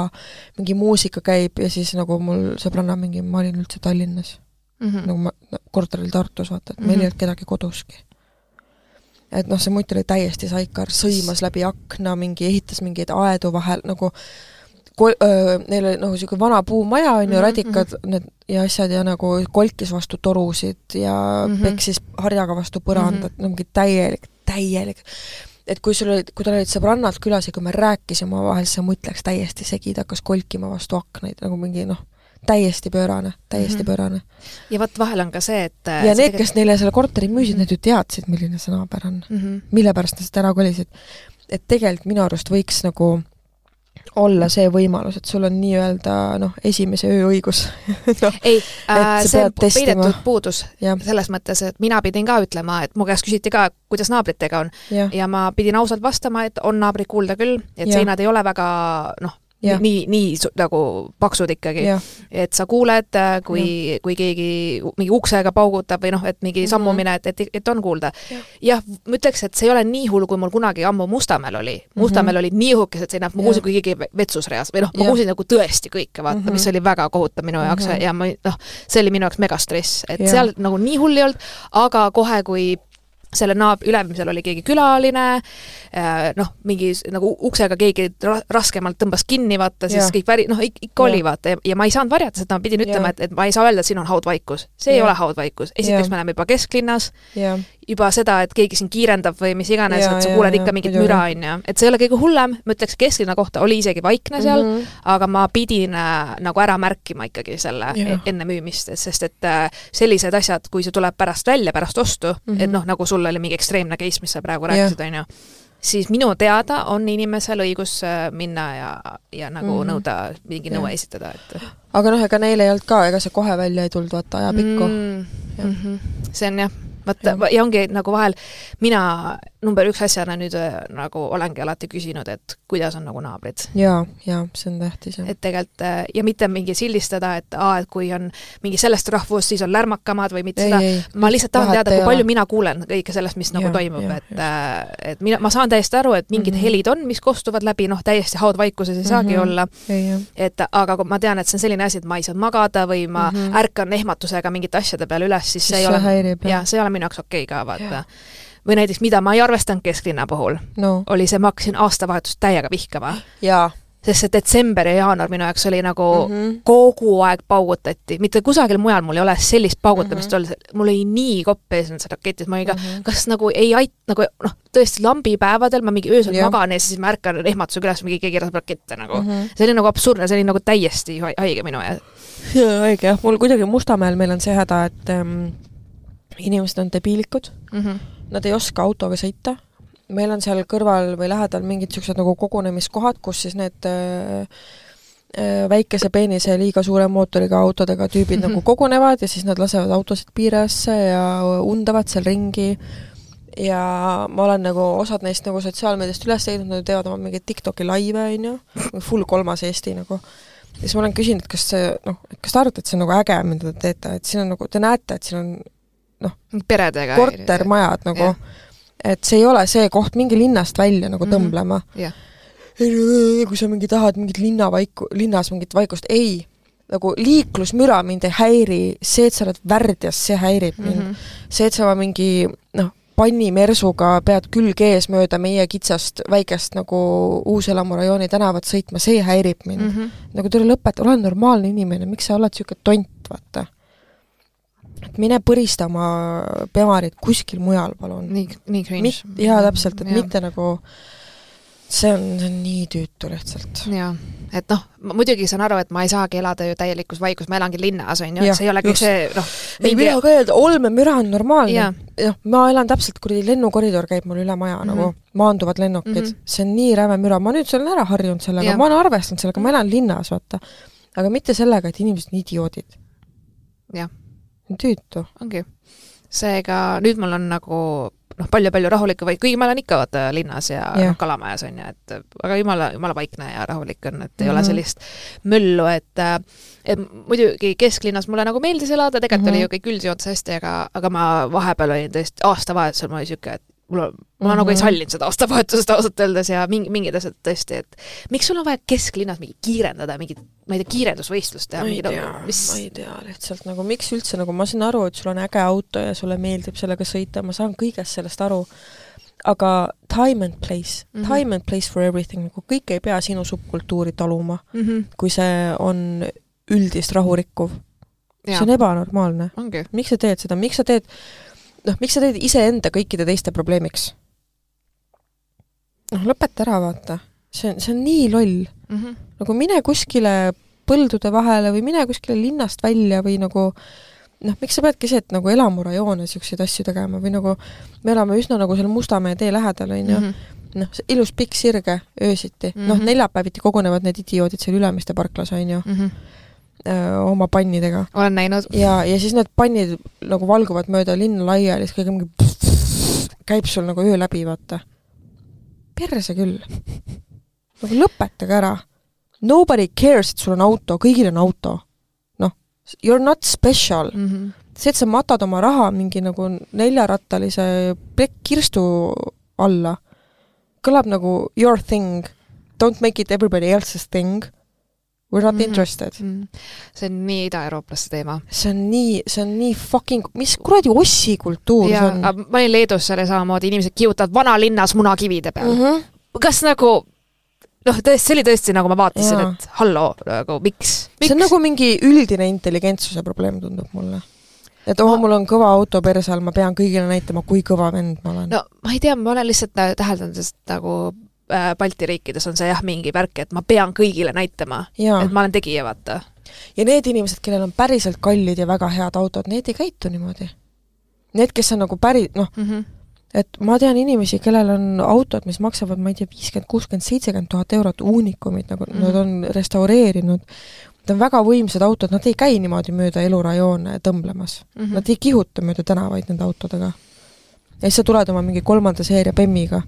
mingi muusika käib ja siis nagu mul sõbranna mingi, ma olin üldse Tallinnas mm. -hmm. nagu ma korteril Tartus, vaata, et meil mm -hmm. ei olnud kedagi koduski et noh, see mutt oli täiesti saikar, sõimas läbi akna, mingi ehitas mingeid aedu vahel nagu ko-, neil oli nagu niisugune vana puumaja, on ju, mhm, radikad mm -hmm. need ja asjad ja nagu kolkis vastu torusid ja mm -hmm. peksis harjaga vastu põrandat mm, -hmm. no mingi täielik, täielik et kui sul olid, kui tal olid sõbrannad külas ja kui me rääkisime omavahel, siis see mutt läks täiesti segi, ta hakkas kolkima vastu aknaid nagu mingi noh, täiesti pöörane, täiesti mm -hmm. pöörane. ja vot vahel on ka see, et ja need, tegelikult... kes neile selle korteri müüsid, need ju teadsid, milline see naaber on mm. -hmm. mille pärast nad sealt ära kolisid. et tegelikult minu arust võiks nagu olla see võimalus, et sul on nii-öelda noh, esimese öö õigus no, ei äh,, see on peidetud puudus ja. selles mõttes, et mina pidin ka ütlema, et mu käest küsiti ka, kuidas naabritega on. ja ma pidin ausalt vastama, et on naabrid kuulda küll, et ja. seinad ei ole väga noh, Ja. nii, nii nagu paksud ikkagi. et sa kuuled, äh, kui, kui keegi mingi uksega paugutab või noh, et mingi mhm. sammumine, et, et, et on kuulda ja.. jah, ma ütleks, et see ei ole nii hull, kui mul kunagi ammu Mustamäel oli. Mustamäel mm -hmm. olid nii õhukesed seinad, ma kuulsin, kui keegi vetsus reas või noh, ma kuulsin nagu tõesti kõike, vaata mm, -hmm. mis oli väga kohutav minu jaoks mm -hmm. ja ma noh, see oli minu jaoks megastress, et ja. seal nagu nii hull ei olnud, aga kohe, kui selle naab-, ülemisel oli keegi külaline, äh, noh, mingi nagu uksega keegi ra raskemalt tõmbas kinni, vaata, siis ja. kõik väri-, noh, ikka oli, vaata, ja ma ei saanud varjata seda, ma pidin ütlema, et, et ma ei saa öelda, et siin on haudvaikus. see ja. ei ole haudvaikus. esiteks, me oleme juba kesklinnas, juba seda, et keegi siin kiirendab või mis iganes, et sa kuuled ikka mingit müra, on ju. et see ei ole kõige hullem, ma ütleks, kesklinna kohta oli isegi vaikne seal mm, -hmm. aga ma pidin äh, nagu ära märkima ikkagi selle ja. enne müümist, sest et äh, sellised asjad, kui see tuleb pärast välja, pärast ostu mm, -hmm. et noh, nagu sul oli mingi ekstreemne case, mis sa praegu rääkisid, on ju siis minu teada on inimesel õigus äh, minna ja, ja nagu mm -hmm. nõuda, mingi nõue esitada, et aga noh, ega neil ei olnud ka, ega see kohe välja ei tulnud, vaata ajapikku mm. -hmm. see on jah vaata, ja ongi nagu vahel mina number üks asjana nüüd äh, nagu olengi alati küsinud, et kuidas on nagu naabrid. jaa, jaa, see on tähtis, jah. et tegelikult äh, ja mitte mingi sildistada, et aa, et kui on mingi sellest rahvust, siis on lärmakamad või mitte ei, seda, ma lihtsalt tahan teada, kui palju mina kuulen kõike sellest, mis nagu ja, toimub, et äh, et mina, ma saan täiesti aru, et mingid mm -hmm. helid on, mis kostuvad läbi, noh, täiesti haudvaikuses ei saagi mm -hmm. olla. et aga kui ma tean, et see on selline asi, et ma ei saa magada või ma mm -hmm. ärkan ehmatusega mingite asjade peale üles, siis see, see ei ole, jah, see ei ole minu jaoks okei okay ka, vaata või näiteks, mida ma ei arvestanud kesklinna puhul no., oli see, ma hakkasin aastavahetust täiega vihkama. sest see detsember ja jaanuar minu jaoks oli nagu mm -hmm. kogu aeg paugutati, mitte kusagil mujal mul ei ole sellist paugutamist mm -hmm. olnud, mul oli nii kopp ees nendes raketis, ma olin ka mm, -hmm. kas nagu ei ait-, nagu noh, tõesti lambipäevadel ma mingi öösel ja. magan ja siis ma ärkan ehmatusega üles, mingi keegi laseb rakette nagu mm. -hmm. see oli nagu absurdne, see oli nagu täiesti haige minu jaoks. õige jah, mul kuidagi Mustamäel meil on see häda, et ähm, inimesed on debiilikud. Mm, -hmm nad ei oska autoga sõita, meil on seal kõrval või lähedal mingid niisugused nagu kogunemiskohad, kus siis need äh, äh, väikese peenise liiga suure mootoriga autodega tüübid mm -hmm. nagu kogunevad ja siis nad lasevad autosid piirasse ja undavad seal ringi. Ja ma olen nagu osad neist nagu sotsiaalmeediast üles leidnud, nad teevad oma mingeid TikToki laive, on ju, full kolmas Eesti nagu. ja siis ma olen küsinud, et kas see noh, et kas te arvate, et see on nagu äge, mida te teete, et siin on nagu, te näete, et siin on noh, peredega kortermajad nagu, et see ei ole see koht, minge linnast välja nagu mhm. tõmblema mm. -hmm. Yeah. kui sa mingi tahad mingit linnavaiku, linnas mingit vaikust, ei, nagu liiklusmüra mind ei häiri, see, et sa oled värdjas, see häirib mind mm. -hmm. see, et sa mingi noh, pannimersuga pead külg ees mööda meie kitsast väikest nagu Uus-Elamu rajooni tänavat sõitma, see häirib mind mm. -hmm. nagu tule lõpeta, ole normaalne inimene, miks sa oled niisugune tont, vaata et mine põrista oma pemarid kuskil mujal, palun. nii, nii cringe. jaa, täpselt, et ja. mitte nagu see on, see on nii tüütu lihtsalt. jaa, et noh, ma muidugi saan aru, et ma ei saagi elada ju täielikus vaikus, ma elangi linnas, on ju, et see ei ole kõik see noh ei, mina ka öelda, olmemüra on normaalne. noh, ma elan täpselt, kuradi lennukoridor käib mul üle maja mm -hmm. nagu, maanduvad lennukid mm, -hmm. see on nii räme müra, ma nüüd olen ära harjunud sellega, ma olen arvestanud sellega, ma elan linnas, vaata. aga mitte sellega, et inimesed on idioodid. jah tüütu. ongi. seega nüüd mul on nagu noh, palju-palju rahulikum, vaid kuigi ma elan ikka vaata linnas ja yeah. noh, Kalamajas on ju, et aga jumala, jumala vaikne ja rahulik on, et ei mm -hmm. ole mhm. sellist möllu, et et muidugi kesklinnas mulle nagu meeldis elada, tegelikult mm -hmm. oli ju kõik üldjoontes hästi, aga, aga ma vahepeal olin tõesti, aastavahetusel ma olin niisugune, et mul on, ma mm -hmm. nagu ei mhm. sallinud seda aastavahetust ausalt öeldes ja mingi, mingid asjad tõesti, et miks sul on vaja kesklinnas mingi kiirendada, mingit, ma ei tea, kiirendusvõistlust teha? ma ei tea nagu,, mis... ma ei tea lihtsalt nagu miks üldse nagu ma saan aru, et sul on äge auto ja sulle meeldib sellega sõita, ma saan kõigest sellest aru, aga time and place mm, -hmm. time and place for everything, nagu kõik ei pea sinu subkultuuri taluma mm, -hmm. kui see on üldist rahu rikkuv. see on ebanormaalne. miks sa teed seda, miks sa teed noh, miks sa teed iseenda kõikide teiste probleemiks? noh, lõpeta ära, vaata. see on, see on nii loll mm. -hmm. nagu mine kuskile põldude vahele või mine kuskile linnast välja või nagu noh, miks sa pead keset nagu elamurajoone niisuguseid asju tegema või nagu me elame üsna nagu seal Mustamäe tee lähedal, on ju, mhm. noh, ilus pikk sirge öösiti mm, -hmm. noh, neljapäeviti kogunevad need idioodid seal Ülemiste parklas, on ju mm. -hmm oma pannidega. olen näinud. ja, ja siis need pannid nagu valguvad mööda linna laiali, siis kõige mingi käib sul nagu öö läbi, vaata. perse küll. nagu lõpetage ära. Nobody cares, et sul on auto, kõigil on auto. noh, you are not special mm. -hmm. see, et sa matad oma raha mingi nagu neljarattalise plekk-kirstu alla, kõlab nagu your thing, don't make it everybody else's thing We are not mm -hmm. interested mm. -hmm. see on nii idaeurooplaste teema. see on nii, see on nii fucking, mis kuradi ossi kultuur ja, see on? ma olin Leedus seal ja samamoodi inimesed kihutavad vanalinnas munakivide peal mm. -hmm. kas nagu noh, tõesti, see oli tõesti nagu ma vaatasin, et halloo, nagu miks, miks?? see on nagu mingi üldine intelligentsuse probleem, tundub mulle et oh, mul on kõva auto perse all, ma pean kõigile näitama, kui kõva vend ma olen. no ma ei tea, ma olen lihtsalt täheldanud, et nagu Balti riikides on see jah, mingi värk, et ma pean kõigile näitama, et ma olen tegija, vaata. ja need inimesed, kellel on päriselt kallid ja väga head autod, need ei käitu niimoodi. Need, kes on nagu päri-, noh mm, -hmm. et ma tean inimesi, kellel on autod, mis maksavad, ma ei tea, viiskümmend, kuuskümmend, seitsekümmend tuhat eurot, uunikumid, nagu mm -hmm. nad on restaureerinud, Need on väga võimsad autod, nad ei käi niimoodi mööda elurajoone tõmblemas mm. -hmm. Nad ei kihuta mööda tänavaid nende autodega. ja siis sa tuled oma mingi kolmanda seeria bemmiga,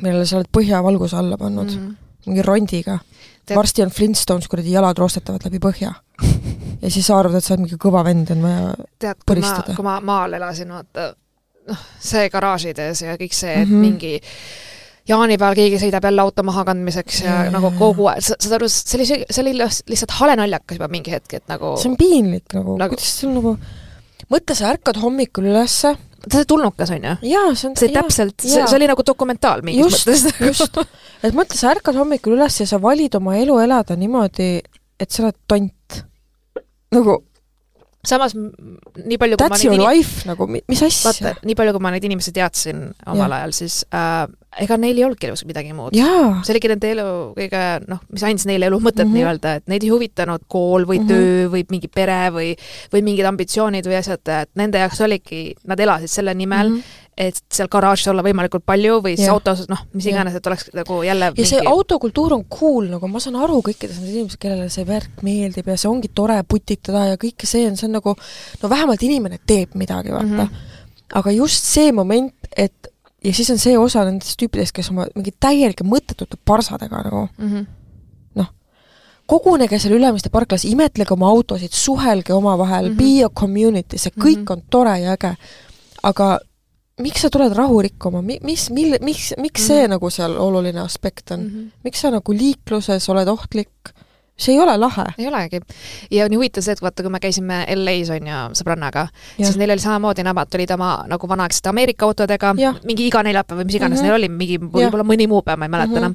millele sa oled põhjavalguse alla pannud mm, -hmm. mingi rondiga Tead... varsti on Flintstones, kuradi jalad roostetavad läbi põhja. ja siis sa arvad, et sa oled mingi kõva vend, on vaja tead, kui ma, kui ma maal elasin, vaata, noh, see garaažides ja kõik see, et mm -hmm. mingi jaanipäeval keegi sõidab jälle auto maha kandmiseks ja, ja nagu kogu aeg, saad aru, see oli, see oli lihtsalt hale naljakas juba mingi hetk, et nagu see on piinlik nagu, nagu..., kuidas sul nagu mõtle, sa ärkad hommikul ülesse see tulnukas on ju? jaa, see on see jaa, täpselt, see, see oli nagu dokumentaal mingis just, mõttes just, et mõtle, sa ärkad hommikul üles ja sa valid oma elu elada niimoodi, et sa oled tont. nagu samas nii palju That's your life nagu, mis asja? vaata, nii palju, kui ma neid inimesi teadsin omal ja. ajal, siis äh, ega neil ei olnudki elus midagi muud. see oligi nende elu kõige noh, mis andis neile elu mõtet mm -hmm. nii-öelda, et neid ei huvitanud kool või mm -hmm. töö või mingi pere või, või mingid ambitsioonid või asjad, et nende jaoks oligi, nad elasid selle nimel mm, -hmm et seal garaažis olla võimalikult palju või siis autos, noh, mis iganes, et oleks nagu jälle ja mingi... see autokultuur on cool, nagu ma saan aru kõikidest nendest inimestest, kellele see värk meeldib ja see ongi tore putitada ja kõike see on, see on nagu no vähemalt inimene teeb midagi, vaata mm. -hmm. aga just see moment, et ja siis on see osa nendest tüüpidest, kes oma mingi täielike mõttetute parsadega nagu mm -hmm. kogunege seal Ülemiste parklas, imetlege oma autosid, suhelge omavahel mm, -hmm. be a community, see kõik mm -hmm. on tore ja äge. aga miks sa tuled rahu rikkuma, mi-, mis, mille, miks, miks mm -hmm. see mhm. nagu seal oluline aspekt on mm? -hmm. miks sa nagu liikluses oled ohtlik? see ei ole lahe. ei olegi. ja nii huvitav see, et vaata, kui me käisime LA-s on ju sõbrannaga, siis neil oli samamoodi, nemad tulid oma nagu vanaaegsete Ameerika autodega, mingi iga neljapäev või mis iganes mm -hmm. neil oli, mingi võib-olla mõni muu päev, ma ei mäleta mm -hmm. enam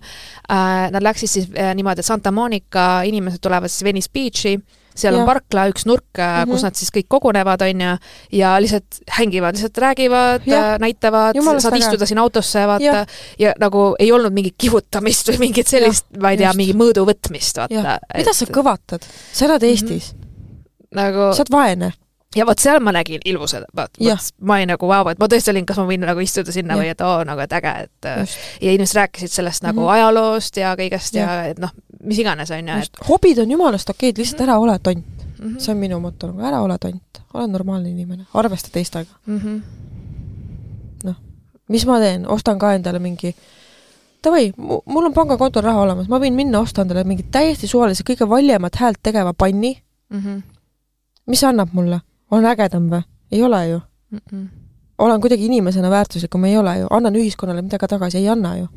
äh,. Nad läksid siis äh, niimoodi, et Santa Monica inimesed tulevad siis Venice Beachi seal ja. on parkla, üks nurk mm, -hmm. kus nad siis kõik kogunevad, on ju, ja lihtsalt hängivad, lihtsalt räägivad, äh, näitavad, saad istuda sinna autosse, vaata, ja. nagu ei olnud mingit kihutamist või mingit sellist, ma ei tea, mingi mõõdu võtmist, vaata. mida sa kõvatad? sa elad mhm. Eestis mm. -hmm. nagu sa oled vaene ja vot seal ma nägin ilmused, vaat, ma olin nagu vau wow,, et ma tõesti olin, kas ma võin nagu istuda sinna ja. või et oo, nagu et äge, et Just. ja inimesed rääkisid sellest nagu mm -hmm. ajaloost ja kõigest ja, ja et noh, mis iganes, on ju, et hobid on jumalast okeid, lihtsalt ära ole tont mm. -hmm. see on minu moto, nagu ära ole tont, ole normaalne inimene, arvesta teistega mm. -hmm. noh, mis ma teen, ostan ka endale mingi davai, mul on pangakontol raha olemas, ma võin minna osta endale mingit täiesti suvalise, kõige valjemat häält tegeva panni mm. -hmm. mis annab mulle? Olen ägedam või? ei ole ju mm. -mm. olen kuidagi inimesena väärtuslikum, ei ole ju, annan ühiskonnale midagi tagasi, ei anna ju.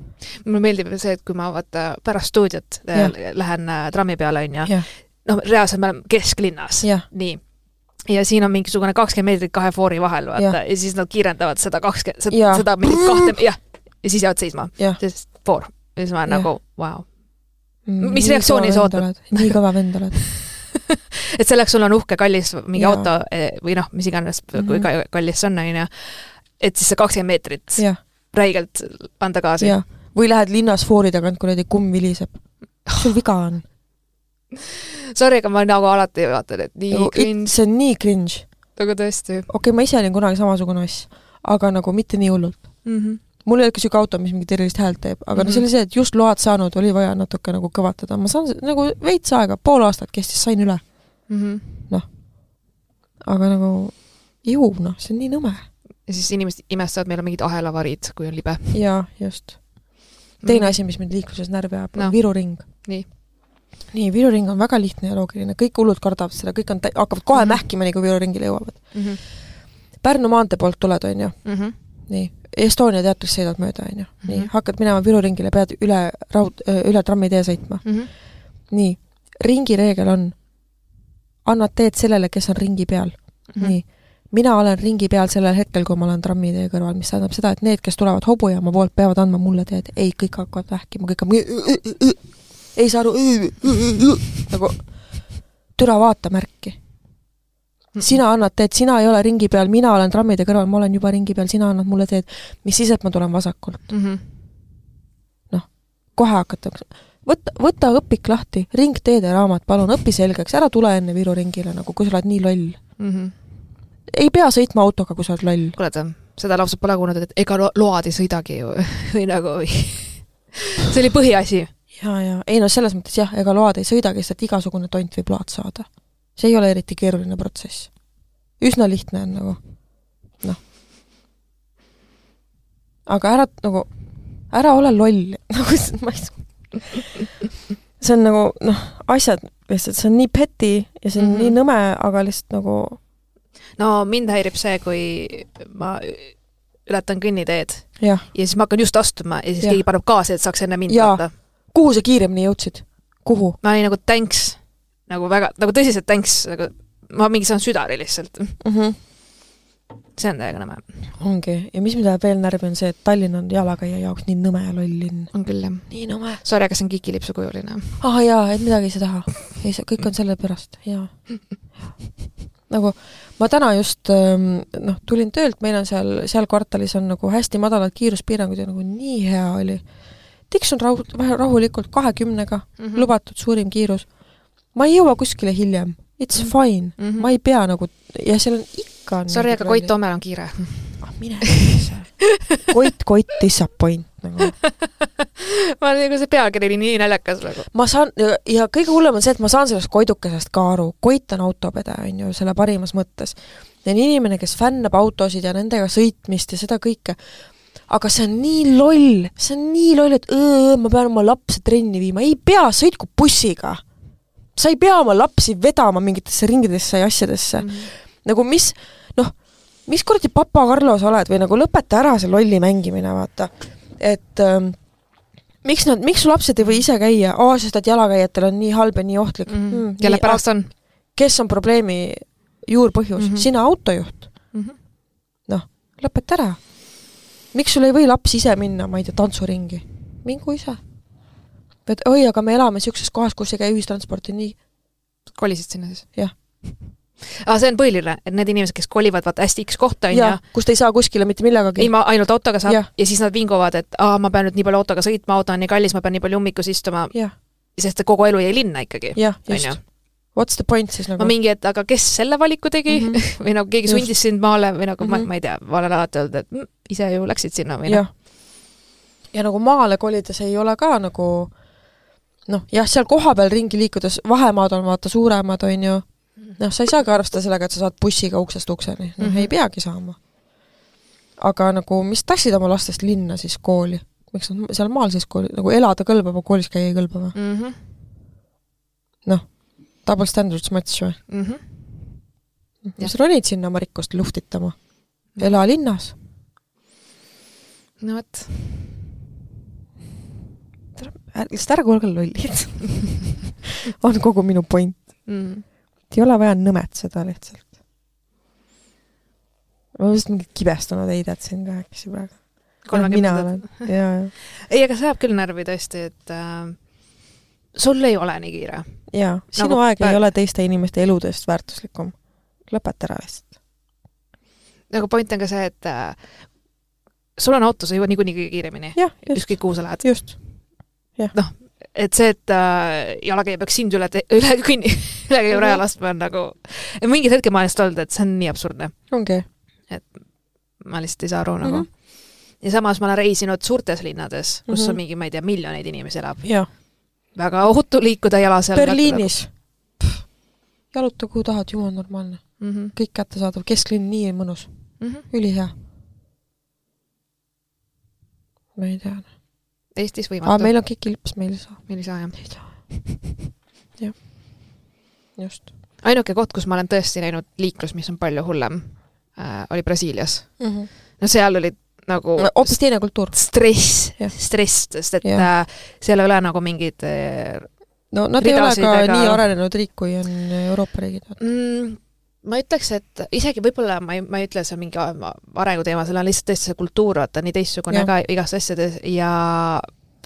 mulle meeldib see, et kui ma vaata pärast stuudiot ja. lähen äh, trammi peale, on ju, noh, reaalselt me oleme kesklinnas, nii ja siin on mingisugune kakskümmend meetrit kahe foori vahel, vaata, ja. ja siis nad kiirendavad seda kakskümmend, seda, seda mingit kahte, jah, ja siis jäävad seisma, sest foor. ja siis ma olen nagu, vau. mis reaktsiooni sa ootad? nii kõva vend oled et selleks sul on uhke, kallis mingi ja. auto eh, või noh, mis iganes mm, -hmm. kui mhm. kallis see on, on ju, et siis see kakskümmend meetrit räigelt anda gaasi. või lähed linnas foori tagant, kuradi kumm viliseb. mis sul viga on? Sorry, aga ma nagu alati vaatan, et nii nagu, cringe. see on nii cringe. aga tõesti. okei okay,, ma ise olin kunagi samasugune oss, aga nagu mitte nii hullult mm. -hmm mul ei olnud ka niisugune auto, mis mingit erilist häält teeb, aga mm -hmm. no see oli see, et just load saanud, oli vaja natuke nagu kõvatada, ma saan nagu veits aega, pool aastat kestis, sain üle mm -hmm.. noh, aga nagu ju, noh, see on nii nõme. ja siis inimesed imestavad, meil on mingid ahelavarid, kui on libe. jaa, just. teine mm -hmm. asi, mis mind liikluses närvi ajab no., on Viru ring. nii nii, Viru ring on väga lihtne ja loogiline, kõik hullud kardavad seda, kõik on, hakkavad kohe mm -hmm. mähkima, nii kui Viru ringile jõuavad mm. -hmm. Pärnu maantee poolt tuled, on ju mm, -hmm. nii, Estonia teatrist sõidad mööda, on ju, nii, mhm. hakkad minema Viru ringile, pead üle raud, üle trammitee sõitma mm. -hmm. nii, ringi reegel on, annad teed sellele, kes on ringi peal mm. -hmm. nii. mina olen ringi peal sellel hetkel, kui ma olen trammitee kõrval, mis tähendab seda, et need, kes tulevad hobujaama poolt, peavad andma mulle teed. ei, kõik hakkavad vähkima, kõik on ei saa aru, nagu türa vaata märki. Sina annad teed, sina ei ole ringi peal, mina olen trammide kõrval, ma olen juba ringi peal, sina annad mulle teed. mis siis, et ma tulen vasakult mm -hmm.? noh, kohe hakatakse võta, võta õpik lahti, ringteede raamat, palun, õpi selgeks, ära tule enne Viru ringile nagu, kui sa oled nii loll mm. -hmm. ei pea sõitma autoga, kui sa oled loll. kuule, seda lauset pole kuulnud, et ega load ei sõidagi ju või nagu see oli põhiasi. ja, ja ei no selles mõttes jah, ega load ei sõidagi, sest igasugune tont võib load saada. See ei ole eriti keeruline protsess. üsna lihtne on nagu, noh. aga ära nagu, ära ole loll, nagu ma ei see on nagu noh, asjad lihtsalt, see on nii petty ja see on mm -hmm. nii nõme, aga lihtsalt nagu no mind häirib see, kui ma ületan kõnniteed ja, ja siis ma hakkan just astuma ja siis ja. keegi paneb gaasi, et saaks enne mind vaata. kuhu sa kiiremini jõudsid? kuhu? ma olin nagu tänks, nagu väga, nagu tõsiselt tänks, nagu ma mingi saan südari lihtsalt mm. -hmm see on täiega nõme. ongi, ja mis mind ajab veel närvi, on see, et Tallinn on jalakäija jaoks nii nõme ja loll linn. on küll, jah. nii nõme. Sorry, aga see on kikilipsu kujuline. ah, jaa, et midagi ei saa teha. ei saa, kõik on selle pärast, jaa. nagu ma täna just ähm, noh, tulin töölt, meil on seal, seal kvartalis on nagu hästi madalad kiiruspiirangud ja nagu nii hea oli. tiksun rahu, rahulikult kahekümnega mm, -hmm. lubatud suurim kiirus. Ma ei jõua kuskile hiljem, it's mhm. fine mm, -hmm. ma ei pea nagu, ja seal on ikka Sorry, aga Koit Toomel on kiire. ah mine Koit, Koit disappoint nagu ma nagu see pealkiri oli nii naljakas nagu. ma saan, ja kõige hullem on see, et ma saan sellest Koidukesest ka aru, Koit on autopede, on ju, selle parimas mõttes. ja on inimene, kes fännab autosid ja nendega sõitmist ja seda kõike, aga see on nii loll, see on nii loll, et õõ, ma pean oma lapse trenni viima, ei pea, sõitku bussiga. Sa ei pea oma lapsi vedama mingitesse ringidesse ja asjadesse mm. -hmm. nagu mis, noh, mis kuradi papa Carlo sa oled või nagu lõpeta ära see lolli mängimine, vaata. et ähm, miks nad, miks su lapsed ei või ise käia, aa, sest et jalakäijatel on nii halb ja nii ohtlik mm. -hmm. kelle pärast on? kes on probleemi juurpõhjus mm, -hmm. sina autojuht mm -hmm.. noh, lõpeta ära. miks sul ei või laps ise minna, ma ei tea, tantsuringi? mingu ise. Et oi, aga me elame niisuguses kohas, kus ei käi ühistransporti, nii. kolisid sinna siis? jah aga see on põhiline, et need inimesed, kes kolivad vaata hästi X kohta, on ju. kust ei saa kuskile mitte millegagi. ilma ainult autoga saab ja. ja siis nad vinguvad, et aa, ma pean nüüd nii palju autoga sõitma, auto on nii kallis, ma pean nii palju ummikus istuma. sest kogu elu jäi linna ikkagi. jah, just. What's the point siis nagu? ma mingi, et aga kes selle valiku tegi mm -hmm. või nagu keegi just. sundis sind maale või nagu mm -hmm. ma, mhm. ma ei tea, ma olen alati öelnud, et mm, ise ju läksid sinna või noh. ja nagu maale kolides ei ole ka nagu noh, jah, seal kohapeal ringi liikudes, vahemaad on vaata suuremad, on ju, noh, sa ei saagi arvestada sellega, et sa saad bussiga uksest ukseni, noh mm -hmm. ei peagi saama. aga nagu, mis tassid oma lastest linna siis kooli? miks nad seal maal siis kooli, nagu elada kõlbab, aga koolis käia ei kõlba või mm -hmm.? noh, double standards match või mm? -hmm. mis ronid sinna oma rikkust luhtitama? ela linnas. no vot. Lihtsalt ära kuulge lollid on kogu minu point mm ei ole vaja nõmetseda lihtsalt. ma vist mingit kibestunud heidet siin ka äkki praegu. mina olen, jaa, jaa. ei, aga see ajab küll närvi tõesti, et äh, sul ei ole nii kiire. jaa, sinu nagu aeg ei ole teiste inimeste eludest väärtuslikum. lõpeta ära lihtsalt. nagu point on ka see, et äh, sul on auto, sa jõuad niikuinii kõige kiiremini. ükskõik kuhu sa lähed. just. Noh, et see, et äh, jalakäija peaks sind üle, üle kõnni, üle käiva raja laskma, on nagu, mingid hetked ma olen lihtsalt olnud, et see on nii absurdne. ongi. et ma lihtsalt ei saa aru mm -hmm. nagu. Mhm. ja samas ma olen reisinud suurtes linnades, kus mm -hmm. on mingi, ma ei tea, miljoneid inimesi elab. väga ohutu liikuda jala seal. Berliinis nagu.... jaluta kuhu tahad, jumal normaalne mm. -hmm. kõik kättesaadav, kesklinn nii mõnus mm -hmm., ülihea. ma ei tea Eestis võimatu. meil on kikilips, meil ei saa. meil ei saa, jah? ei saa. jah, just. ainuke koht, kus ma olen tõesti näinud liiklust, mis on palju hullem äh,, oli Brasiilias mm. -hmm. no seal oli nagu hoopis no, teine kultuur. stress, stress, sest et äh, seal ei ole nagu mingid äh, no nad ei ole ka nii arenenud riik, kui on Euroopa riigid mm, ma ütleks, et isegi võib-olla ma ei, ma ei ütle, see on mingi arenguteema, seal on lihtsalt tõesti see kultuur, vaata, nii teistsugune ka igast asjades ja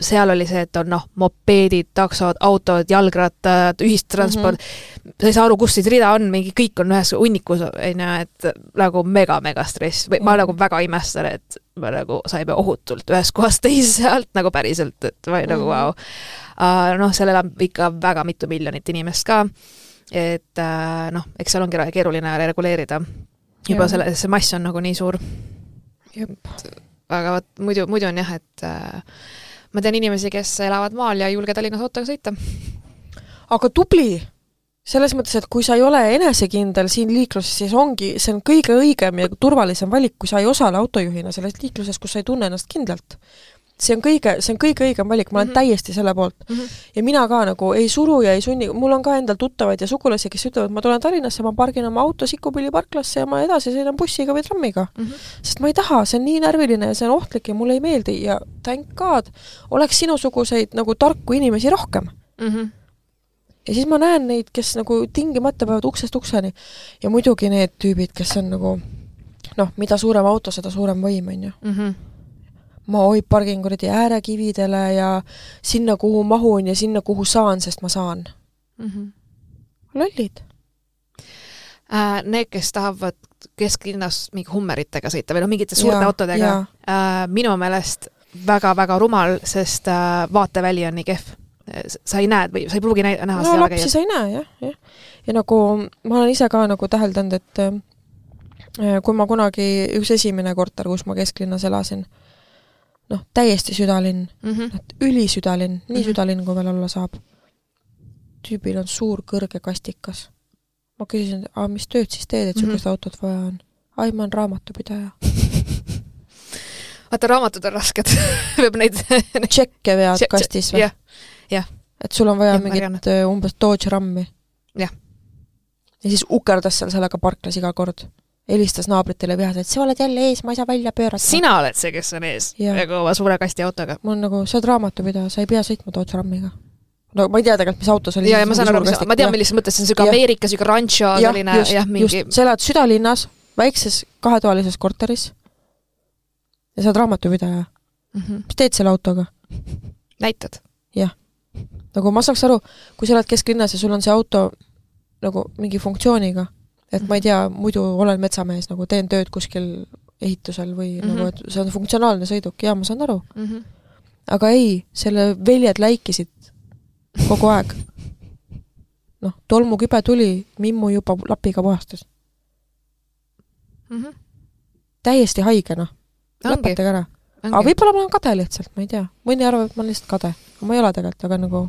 seal oli see, et on noh, mopeedid, taksod, autod, jalgrattad, ühistransport mm, -hmm. sa ei saa aru, kus siis rida on, mingi kõik on ühes hunnikus, on ju, et nagu mega-mega stress või mm -hmm. ma nagu väga imestan, et me nagu saime ohutult ühest kohast teise sealt nagu päriselt, et ma olin mm -hmm. nagu vau wow.. noh, seal elab ikka väga mitu miljonit inimest ka et äh, noh, eks seal ongi keeruline reguleerida. juba selle, see mass on nagu nii suur. aga vot muidu, muidu on jah, et äh, ma tean inimesi, kes elavad maal ja ei julge Tallinnas autoga sõita. aga tubli! selles mõttes, et kui sa ei ole enesekindel siin liikluses, siis ongi, see on kõige õigem ja turvalisem valik, kui sa ei osale autojuhina selles liikluses, kus sa ei tunne ennast kindlalt see on kõige, see on kõige õigem valik, ma olen mm -hmm. täiesti selle poolt mm. -hmm. ja mina ka nagu ei suru ja ei sunni, mul on ka endal tuttavaid ja sugulasi, kes ütlevad, ma tulen Tallinnasse, ma pargin oma auto Sikupilli parklasse ja ma edasi sõidan bussiga või trammiga mm. -hmm. sest ma ei taha, see on nii närviline ja see on ohtlik ja mulle ei meeldi ja thank god, oleks sinusuguseid nagu tarku inimesi rohkem mm. -hmm ja siis ma näen neid, kes nagu tingimata peavad uksest ukseni ja muidugi need tüübid, kes on nagu noh, mida suurem auto, seda suurem võim, on ju mhm ma oi, pargin kuradi äärekividele ja sinna, kuhu mahun ja sinna, kuhu saan, sest ma saan mm. -hmm. lollid äh,. Need, kes tahavad kesklinnas mingi Hummeritega sõita või noh, mingite suurte ja, autodega, äh, minu meelest väga-väga rumal, sest äh, vaateväli on nii kehv. sa ei näe või sa ei pruugi näha no lapsi sa ei näe jah, jah. ja nagu ma olen ise ka nagu täheldanud, et äh, kui ma kunagi, üks esimene korter, kus ma kesklinnas elasin, noh, täiesti südalinn mm, -hmm. ülisüdalinn, nii mm -hmm. südalinn, kui veel olla saab. tüübil on suur kõrge kastikas. ma küsisin, aa, mis tööd siis teed, et niisugust mm -hmm. autot vaja on? ai, ma olen raamatupidaja vaata, raamatud on rasked peab neid tšekke vead kastis või? jah, jah. et sul on vaja ja, mingit äh, umbes Dodge Rammi? jah. ja siis ukerdas seal sellega parklas iga kord helistas naabritele vihaselt, sa oled jälle ees, ma ei saa välja pöörata. sina oled see, kes on ees nagu oma suure kasti autoga. mul on nagu, sa oled raamatupidaja, sa ei pea sõitma Dodge Rammiga. no ma ei tea tegelikult, mis auto see oli. ja, ja ma saan aru, mis, ma tean, millises mõttes, see on niisugune Ameerika niisugune rancho selline jah, mingi just, sa elad südalinnas, väikses kahetoalises korteris ja sa oled raamatupidaja mm. -hmm. mis teed selle autoga? näitad. jah. nagu ma saaks aru, kui sa elad kesklinnas ja sul on see auto nagu mingi funktsiooniga et ma ei tea, muidu olen metsamees, nagu teen tööd kuskil ehitusel või mm -hmm. nagu, et see on funktsionaalne sõiduk, jaa, ma saan aru mm. -hmm. aga ei, selle väljad läikisid kogu aeg. noh, tolmukübe tuli, Mimmu juba lapiga puhastas mm. -hmm. täiesti haige, noh. lõpetage ära. aga võib-olla ma olen kade lihtsalt, ma ei tea. mõni arvab, et ma olen lihtsalt kade. ma ei ole tegelikult, aga nagu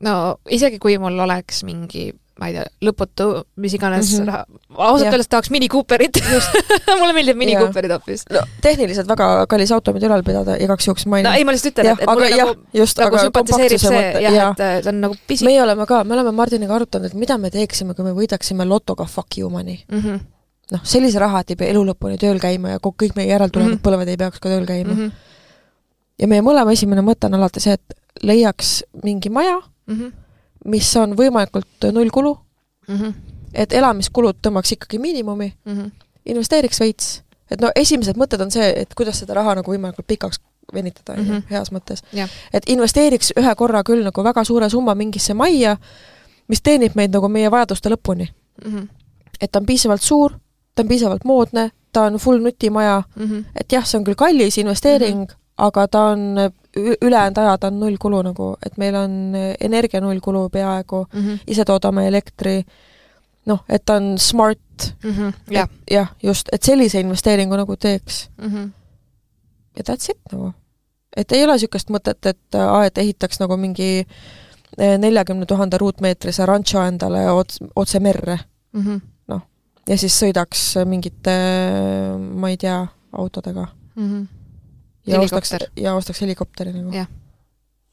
no isegi kui mul oleks mingi ma ei tea, lõputu, mis iganes mm -hmm. raha, ausalt öeldes tahaks Mini Cooperit mulle meeldib Mini. Cooperid hoopis. no tehniliselt väga kallis auto, mida ülal pidada, igaks juhuks mainin. no ei, ma lihtsalt ütlen, et, et mulle jah, nagu, just, nagu sümpatiseerib see jah ja., et see on nagu pisi. meie oleme ka, me oleme Mardiniga arutanud, et mida me teeksime, kui me võidaksime lotoga fuck you money mm. -hmm. noh, sellise raha, et ei pea elu lõpuni tööl käima ja kõik meie järeltulevad mm -hmm. põlved ei peaks ka tööl käima mm. -hmm. ja meie mõlema esimene mõte on alati see, et leiaks mingi maja mm, -hmm mis on võimalikult null kulu mm, -hmm. et elamiskulud tõmbaks ikkagi miinimumi mm, -hmm. investeeriks veits, et no esimesed mõtted on see, et kuidas seda raha nagu võimalikult pikaks venitada, ju, mhm. heas mõttes. et investeeriks ühe korra küll nagu väga suure summa mingisse majja, mis teenib meid nagu meie vajaduste lõpuni mm. -hmm. et ta on piisavalt suur, ta on piisavalt moodne, ta on full nutimaja mm, -hmm. et jah, see on küll kallis investeering mm, -hmm. aga ta on ülejäänud ajad on nullkulu nagu, et meil on energia nullkulu peaaegu mm, -hmm. ise toodame elektri, noh, et ta on smart mm, -hmm. jah ja,, just, et sellise investeeringu nagu teeks mm. -hmm. ja that's it nagu. et ei ole niisugust mõtet, et aa, et ehitaks nagu mingi eh, neljakümne tuhande ruutmeetrise rancho endale ots-, otse merre mm -hmm.. noh, ja siis sõidaks mingite, ma ei tea, autodega mm. -hmm ja ostaks, ja ostaks helikopteri nagu. jah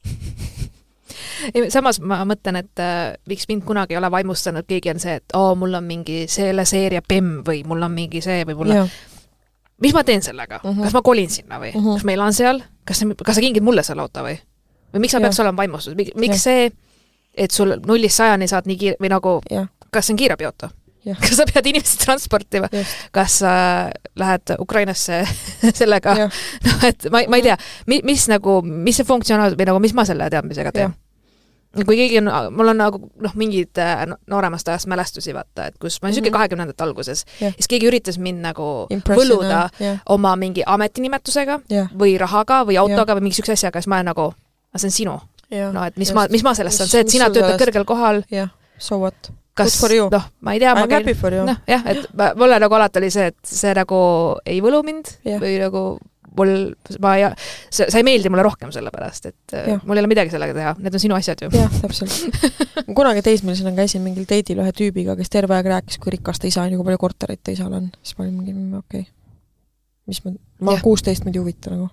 ei, samas ma mõtlen, et äh, miks mind kunagi ei ole vaimustanud keegi, on see, et oo oh,, mul on mingi selle seeria BEM või mul on mingi see või mul on mis ma teen sellega uh, -huh. kas ma kolin sinna või uh, -huh. kas ma elan seal, kas, kas sa kingid mulle selle auto või? või miks ja. peaks olema vaimustatud, miks ja. see, et sul nullist sajani saad nii kiire, või nagu, kas see on kiirabiauto? Kas sa pead inimesi transportima, kas sa lähed Ukrainasse sellega, noh et ma, ma ei tea, mi-, mis nagu, mis see funktsionaal- või nagu mis ma selle teadmisega teen? kui keegi on, mul on nagu noh, mingeid äh, nooremast ajast mälestusi vaata, et kus ma olin niisugune kahekümnendate mm -hmm. alguses yeah., siis keegi üritas mind nagu võluda yeah. oma mingi ametinimetusega yeah. või rahaga või autoga yeah. või mingi niisuguse asjaga, siis ma olen nagu, see on sinu no et mis Just. ma, mis ma sellest saan, see, et sina töötad kõrgel kohal jah, so what kas noh, ma ei tea, ma käin, noh jah, et ma, mulle nagu alati oli see, et see nagu ei võlu mind yeah. või nagu mul, ma ei, sa, sa ei meeldi mulle rohkem sellepärast, et äh, Jah. mul ei ole midagi sellega teha, need on sinu asjad ju. jah, täpselt. kunagi teismelisena käisin mingil date'il ühe tüübiga, kes terve aeg rääkis, kui rikas ta isa on ja kui palju korterit ta isal on. siis ma olin mingi, mm, okei okay.. mis ma, ma kuusteist, mind ei huvita nagu.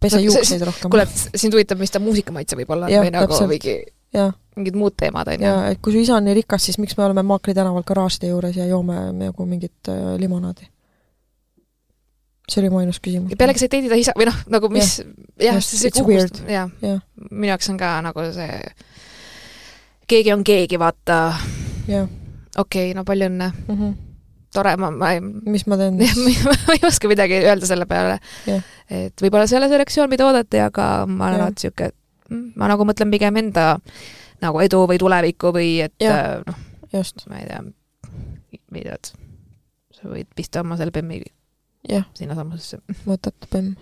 pese No, see- juukseid rohkem. kuule, sind huvitab, mis ta muusikamaitse võib olla Jah, või nagu mingi, jah, mingid muud teemad, on ju. ja et kui su isa on nii rikas, siis miks me oleme Maakri tänaval garaažide juures ja joome nagu mingit äh, limonaadi? see oli mu ainus küsimus. pealegi sa ei teedi ta isa või noh, nagu mis, jah, see kuhust, jah minu jaoks on ka nagu see, keegi on keegi, vaata, okei no palju õnne, mm -hmm. tore, ma, ma ei mis ma teen jah, ma ei oska midagi öelda selle peale Jah. et võib-olla see ei ole see reaktsioon, mida oodati, aga ma olen alati sihuke, ma nagu mõtlen pigem enda nagu edu või tulevikku või et äh, noh, ma ei tea, ei tea, et sa võid pista oma selle bemmi sinnasamusesse. võtate bemm.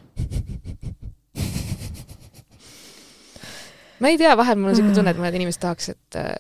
ma ei tea, vahel mul on niisugune tunne, et mõned inimesed tahaks, et äh,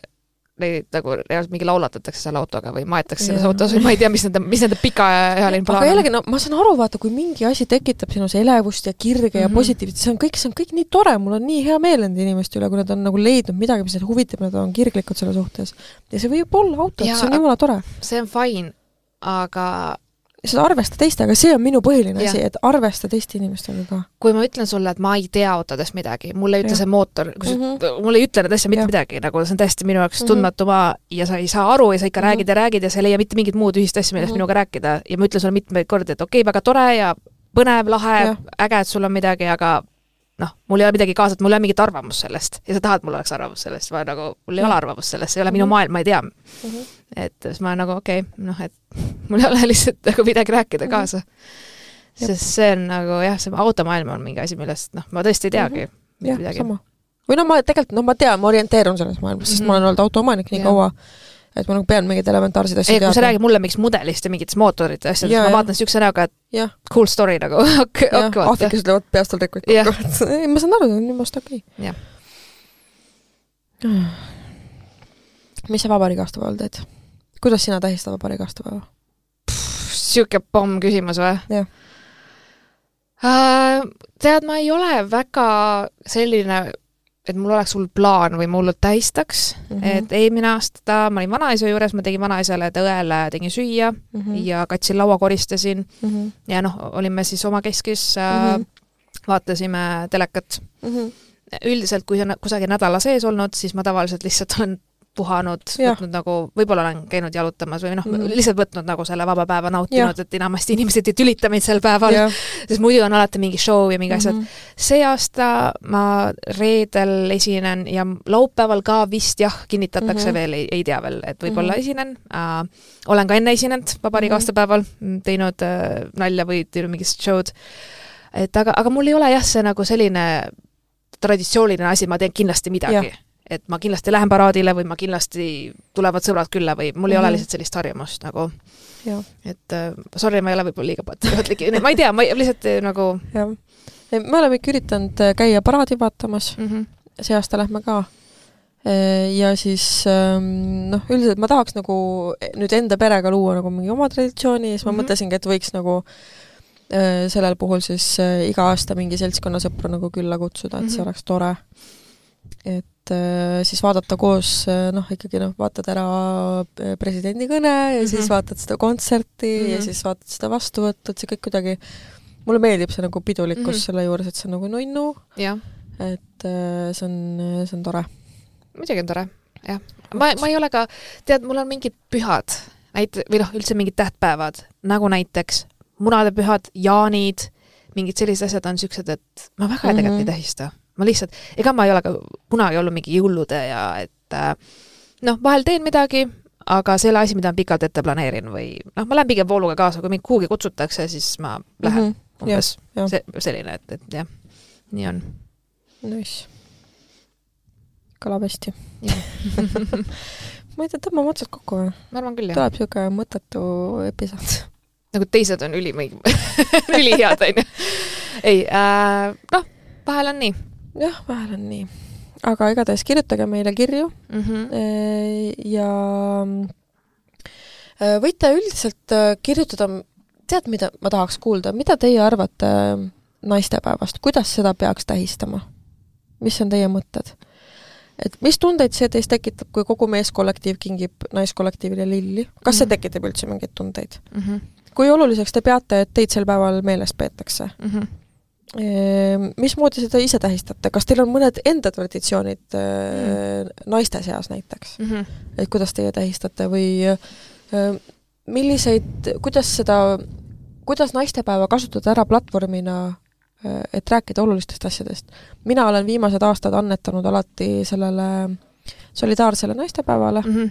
neid nagu reaalselt mingi laulatatakse seal autoga või maetakse selles autos või ma ei tea, mis nende, mis nende pikaajaline aga plaan on. jällegi, no ma saan aru, vaata, kui mingi asi tekitab sinus elevust ja kirge mm -hmm. ja Mhm. positiivset, see on kõik, see on kõik nii tore, mul on nii hea meel nende inimeste üle, kui nad on nagu leidnud midagi, mis neid huvitab, nad on kirglikud selle suhtes. ja see võib olla auto, see on aga- jumala tore. see on fine, aga seda arvesta teistega, see on minu põhiline asi, et arvesta teiste inimestega ka. kui ma ütlen sulle, et ma ei tea autodest midagi, mulle ei ütle Jah. see mootor, Mhm. mm, mulle ei ütle need asjad mitte Jah. midagi, nagu see on täiesti minu jaoks Mhm. tundmatu maa ja sa ei saa aru ja sa ikka Mhm. räägid ja räägid ja sa ei leia mitte mingit muud ühist asja, millest Mhm. minuga rääkida ja ma ütlen sulle mitmeid kordi, et okei okay,, väga tore ja põnev, lahe äge, et sul on midagi, aga noh, mul ei ole midagi kaasa, et mul ei ole mingit arvamust sellest ja sa tahad, mul oleks arvamus sellest, ma nagu, mul ei ole arvamust sellest, see ei ole minu Mhm. maailm, ma ei tea. Et siis ma nagu okei okay,, noh et mul ei ole lihtsalt nagu midagi rääkida Mhm. kaasa. Jep. sest see on nagu jah, see automaailm on mingi asi, millest noh, ma tõesti ei teagi Mhm. jah, midagi. sama. või no ma tegelikult, no ma tean, ma orienteerun selles maailmas, sest Mhm. ma olen olnud autoomanik nii Jah. kaua, et ma nagu pean mingeid elementaarseid asju ei, kui sa teadma. räägid mulle mingist mudelist ja mingitest mootorite asjadest, ma jah. vaatan niisuguse näoga, et jah, cool story nagu, okei, jah, okei, vaata. aafriklased löövad peast tal Jah. kokku, et ei, ma saan aru, see on jumala okei. Jah. mis sa vabariigi aastapäeval teed? Kuidas sina tähistad vabariigi aastapäeva? sihuke pomm küsimus või Jah.? tead, ma ei ole väga selline, et mul oleks hull plaan või ma hullult tähistaks mm. -hmm. et eelmine aasta ma olin vanaisa juures, ma tegin vanaisale, õele tegin süüa mm. -hmm. ja katsin laua koristasin ja noh, olime siis omakeskis äh, mm. -hmm. vaatasime telekat. üldiselt, kui see on kusagil nädala sees olnud, siis ma tavaliselt lihtsalt olen puhanud, võtnud nagu, võib-olla olen käinud jalutamas või noh mm. -hmm. lihtsalt võtnud nagu selle vaba päeva nautinud, et enamasti inimesed ei tülita meid sel päeval, sest muidu on alati mingi show ja mingi asjad. Mhm. see aasta ma reedel esinen ja laupäeval ka vist jah, kinnitatakse mm. -hmm. veel, ei, ei tea veel, et võib-olla mm -hmm. esinen äh,. olen ka enne esinenud vabariigi Mhm. mm -hmm. aastapäeval, teinud äh, nalja või teinud mingit show'd. et aga, aga mul ei ole jah, see nagu selline traditsiooniline asi, ma teen kindlasti midagi Jah. Et ma kindlasti lähen paraadile või ma kindlasti tulevad sõbrad külla või mul ei mm -hmm. Mhm. ole lihtsalt sellist harjumust nagu, et äh, sorry, ma ei ole võib-olla liiga patriootlik, ma ei tea, ma ei, lihtsalt äh, nagu me oleme ikka üritanud äh, käia paraadi vaatamas, mm. -hmm. see aasta lähme ka. ja siis ähm, noh, üldiselt ma tahaks nagu nüüd enda perega luua nagu mingi oma traditsiooni ja siis ma Mhm. mõtlesingi, et võiks nagu sellel puhul siis iga aasta mingi seltskonna sõpru nagu külla kutsuda, et see Mhm. oleks tore. Et äh, siis vaadata koos äh, noh, ikkagi noh, vaatad ära äh, presidendi kõne ja mm -hmm. siis Mhm. vaatad seda kontserti mm -hmm. ja Mhm. siis vaatad seda vastuvõttu, et see kõik kuidagi mulle meeldib see nagu pidulikkus mm Mhm. -hmm. selle juures, et see on nagu nunnu et see on, see on tore. muidugi on tore, jah. ma, ma ei ole ka, tead, mul on mingid pühad, näit-, või noh, üldse mingid tähtpäevad, nagu näiteks munadepühad, jaanid, mingid sellised asjad on niisugused, et ma väga mm -hmm. tegelikult Mhm. ei tähista. Ma lihtsalt, ega ma ei ole ka kunagi olnud mingi jõulude ja et äh, noh, vahel teen midagi, aga see ei ole asi, mida ma pikalt ette planeerin või noh, ma lähen pigem vooluga kaasa, kui mind kuhugi kutsutakse, siis ma lähen mm -hmm. umbes jah. see, selline, et, et jah, nii on. Nice. kõlab hästi. Ma ei tea, tõmbame otsad kokku või? ma arvan küll, jah. tuleb niisugune mõttetu episood. nagu teised on üli, ülihead, onju. ei äh,, noh, vahel on nii jah, vahel on nii. aga igatahes kirjutage meile kirju mm. -hmm. ja äh, võite üldiselt äh, kirjutada tead, mida ma tahaks kuulda, mida teie arvate naistepäevast, kuidas seda peaks tähistama? mis on teie mõtted? et mis tundeid see teis tekitab, kui kogu meeskollektiiv kingib naiskollektiivile lilli, kas see mhm. tekitab üldse mingeid tundeid mm? -hmm. kui oluliseks te peate, et teid sel päeval meeles peetakse mm? -hmm mismoodi seda ise tähistate, kas teil on mõned enda traditsioonid mm. naiste seas näiteks? Mm, -hmm. et kuidas teie tähistate või milliseid, kuidas seda, kuidas naistepäeva kasutada ära platvormina, et rääkida olulistest asjadest? mina olen viimased aastad annetanud alati sellele solidaarsele naistepäevale. Mm, -hmm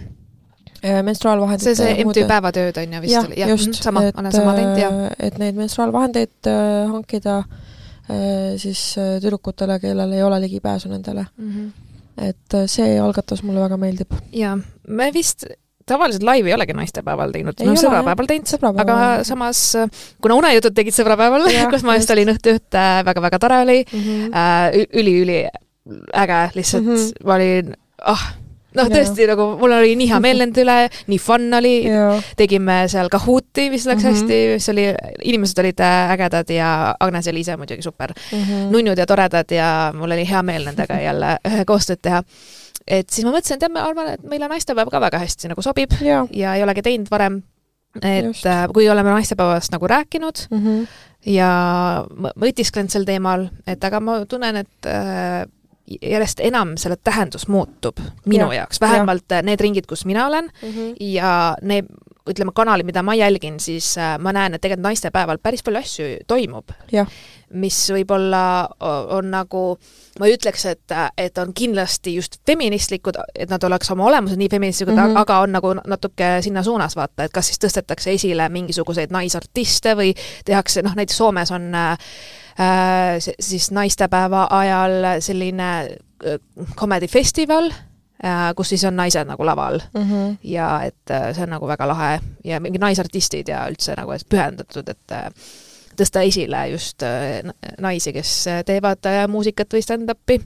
menstruaalvahendite see, see MTÜ Päevatööd on ju vist jah, just, sama, olen sama teinud ja et neid menstruaalvahendeid äh, hankida. äh, siis äh, tüdrukutele, kellel ei ole ligipääsu nendele mm. -hmm. et see algatus mulle väga meeldib. jaa, me vist tavaliselt laivi ei olegi naistepäeval teinud, no sõbrapäeval teinud, aga samas kuna Unejutud tegid sõbrapäeval, kus ma just olin õhtu ühte, väga-väga tore oli mm -hmm. äh,, üli-üli äge, lihtsalt mm -hmm. ma olin, ah, noh, tõesti nagu mul oli nii hea meel nende üle, nii fun oli, tegime seal Kahooti, mis läks mm -hmm. hästi, mis oli, inimesed olid äh, ägedad ja Agnes ja Liise muidugi super mm, -hmm. nunnud ja toredad ja mul oli hea meel nendega jälle koostööd teha et siis ma mõtlesin, et jah, ma arvan, et meile naistepäev ka väga hästi nagu sobib ja, ja ei olegi teinud varem. et Just. Äh, kui oleme naistepäevast nagu rääkinud mm -hmm. ja mõtisklenud sel teemal, et aga ma tunnen, et äh, järjest enam selle tähendus muutub minu ja, jaoks, vähemalt ja. need ringid, kus mina olen mm -hmm. ja need, ütleme, kanalid, mida ma jälgin, siis äh, ma näen, et tegelikult naistepäeval päris palju asju toimub. Mis võib-olla on nagu, ma ei ütleks, et, et on kindlasti just feministlikud, et nad oleks oma olemuselt nii feministlikud mm, -hmm. aga on nagu natuke sinna suunas vaata, et kas siis tõstetakse esile mingisuguseid naisartiste või tehakse, noh näiteks Soomes on äh, Äh, siis naistepäeva ajal selline äh, komedifestival, äh, kus siis on naised nagu laval mm. -hmm. ja et see on nagu väga lahe ja mingid naisartistid ja üldse nagu pühendatud, et tõsta esile just naisi, kes teevad muusikat või stand-up'i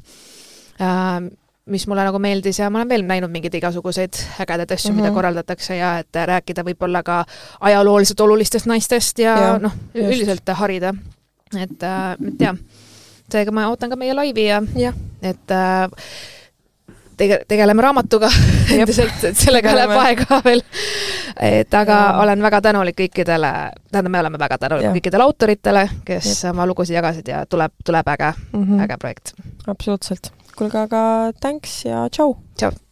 mis mulle nagu meeldis ja ma olen veel näinud mingeid igasuguseid ägedaid asju mm, -hmm. mida mhm. korraldatakse ja et rääkida võib-olla ka ajalooliselt olulistest naistest ja, ja noh, üldiselt harida et, äh, et jah, seega ma ootan ka meie laivi ja, ja. et äh, tege-, tegeleme raamatuga endiselt, et sellega läheb aega veel. et aga ja. olen väga tänulik kõikidele, tähendab, me oleme väga tänulikud kõikidele autoritele, kes ja. oma lugusid jagasid ja tuleb, tuleb äge mm, -hmm. äge projekt. absoluutselt. kuulge, aga thanks ja tšau! tšau!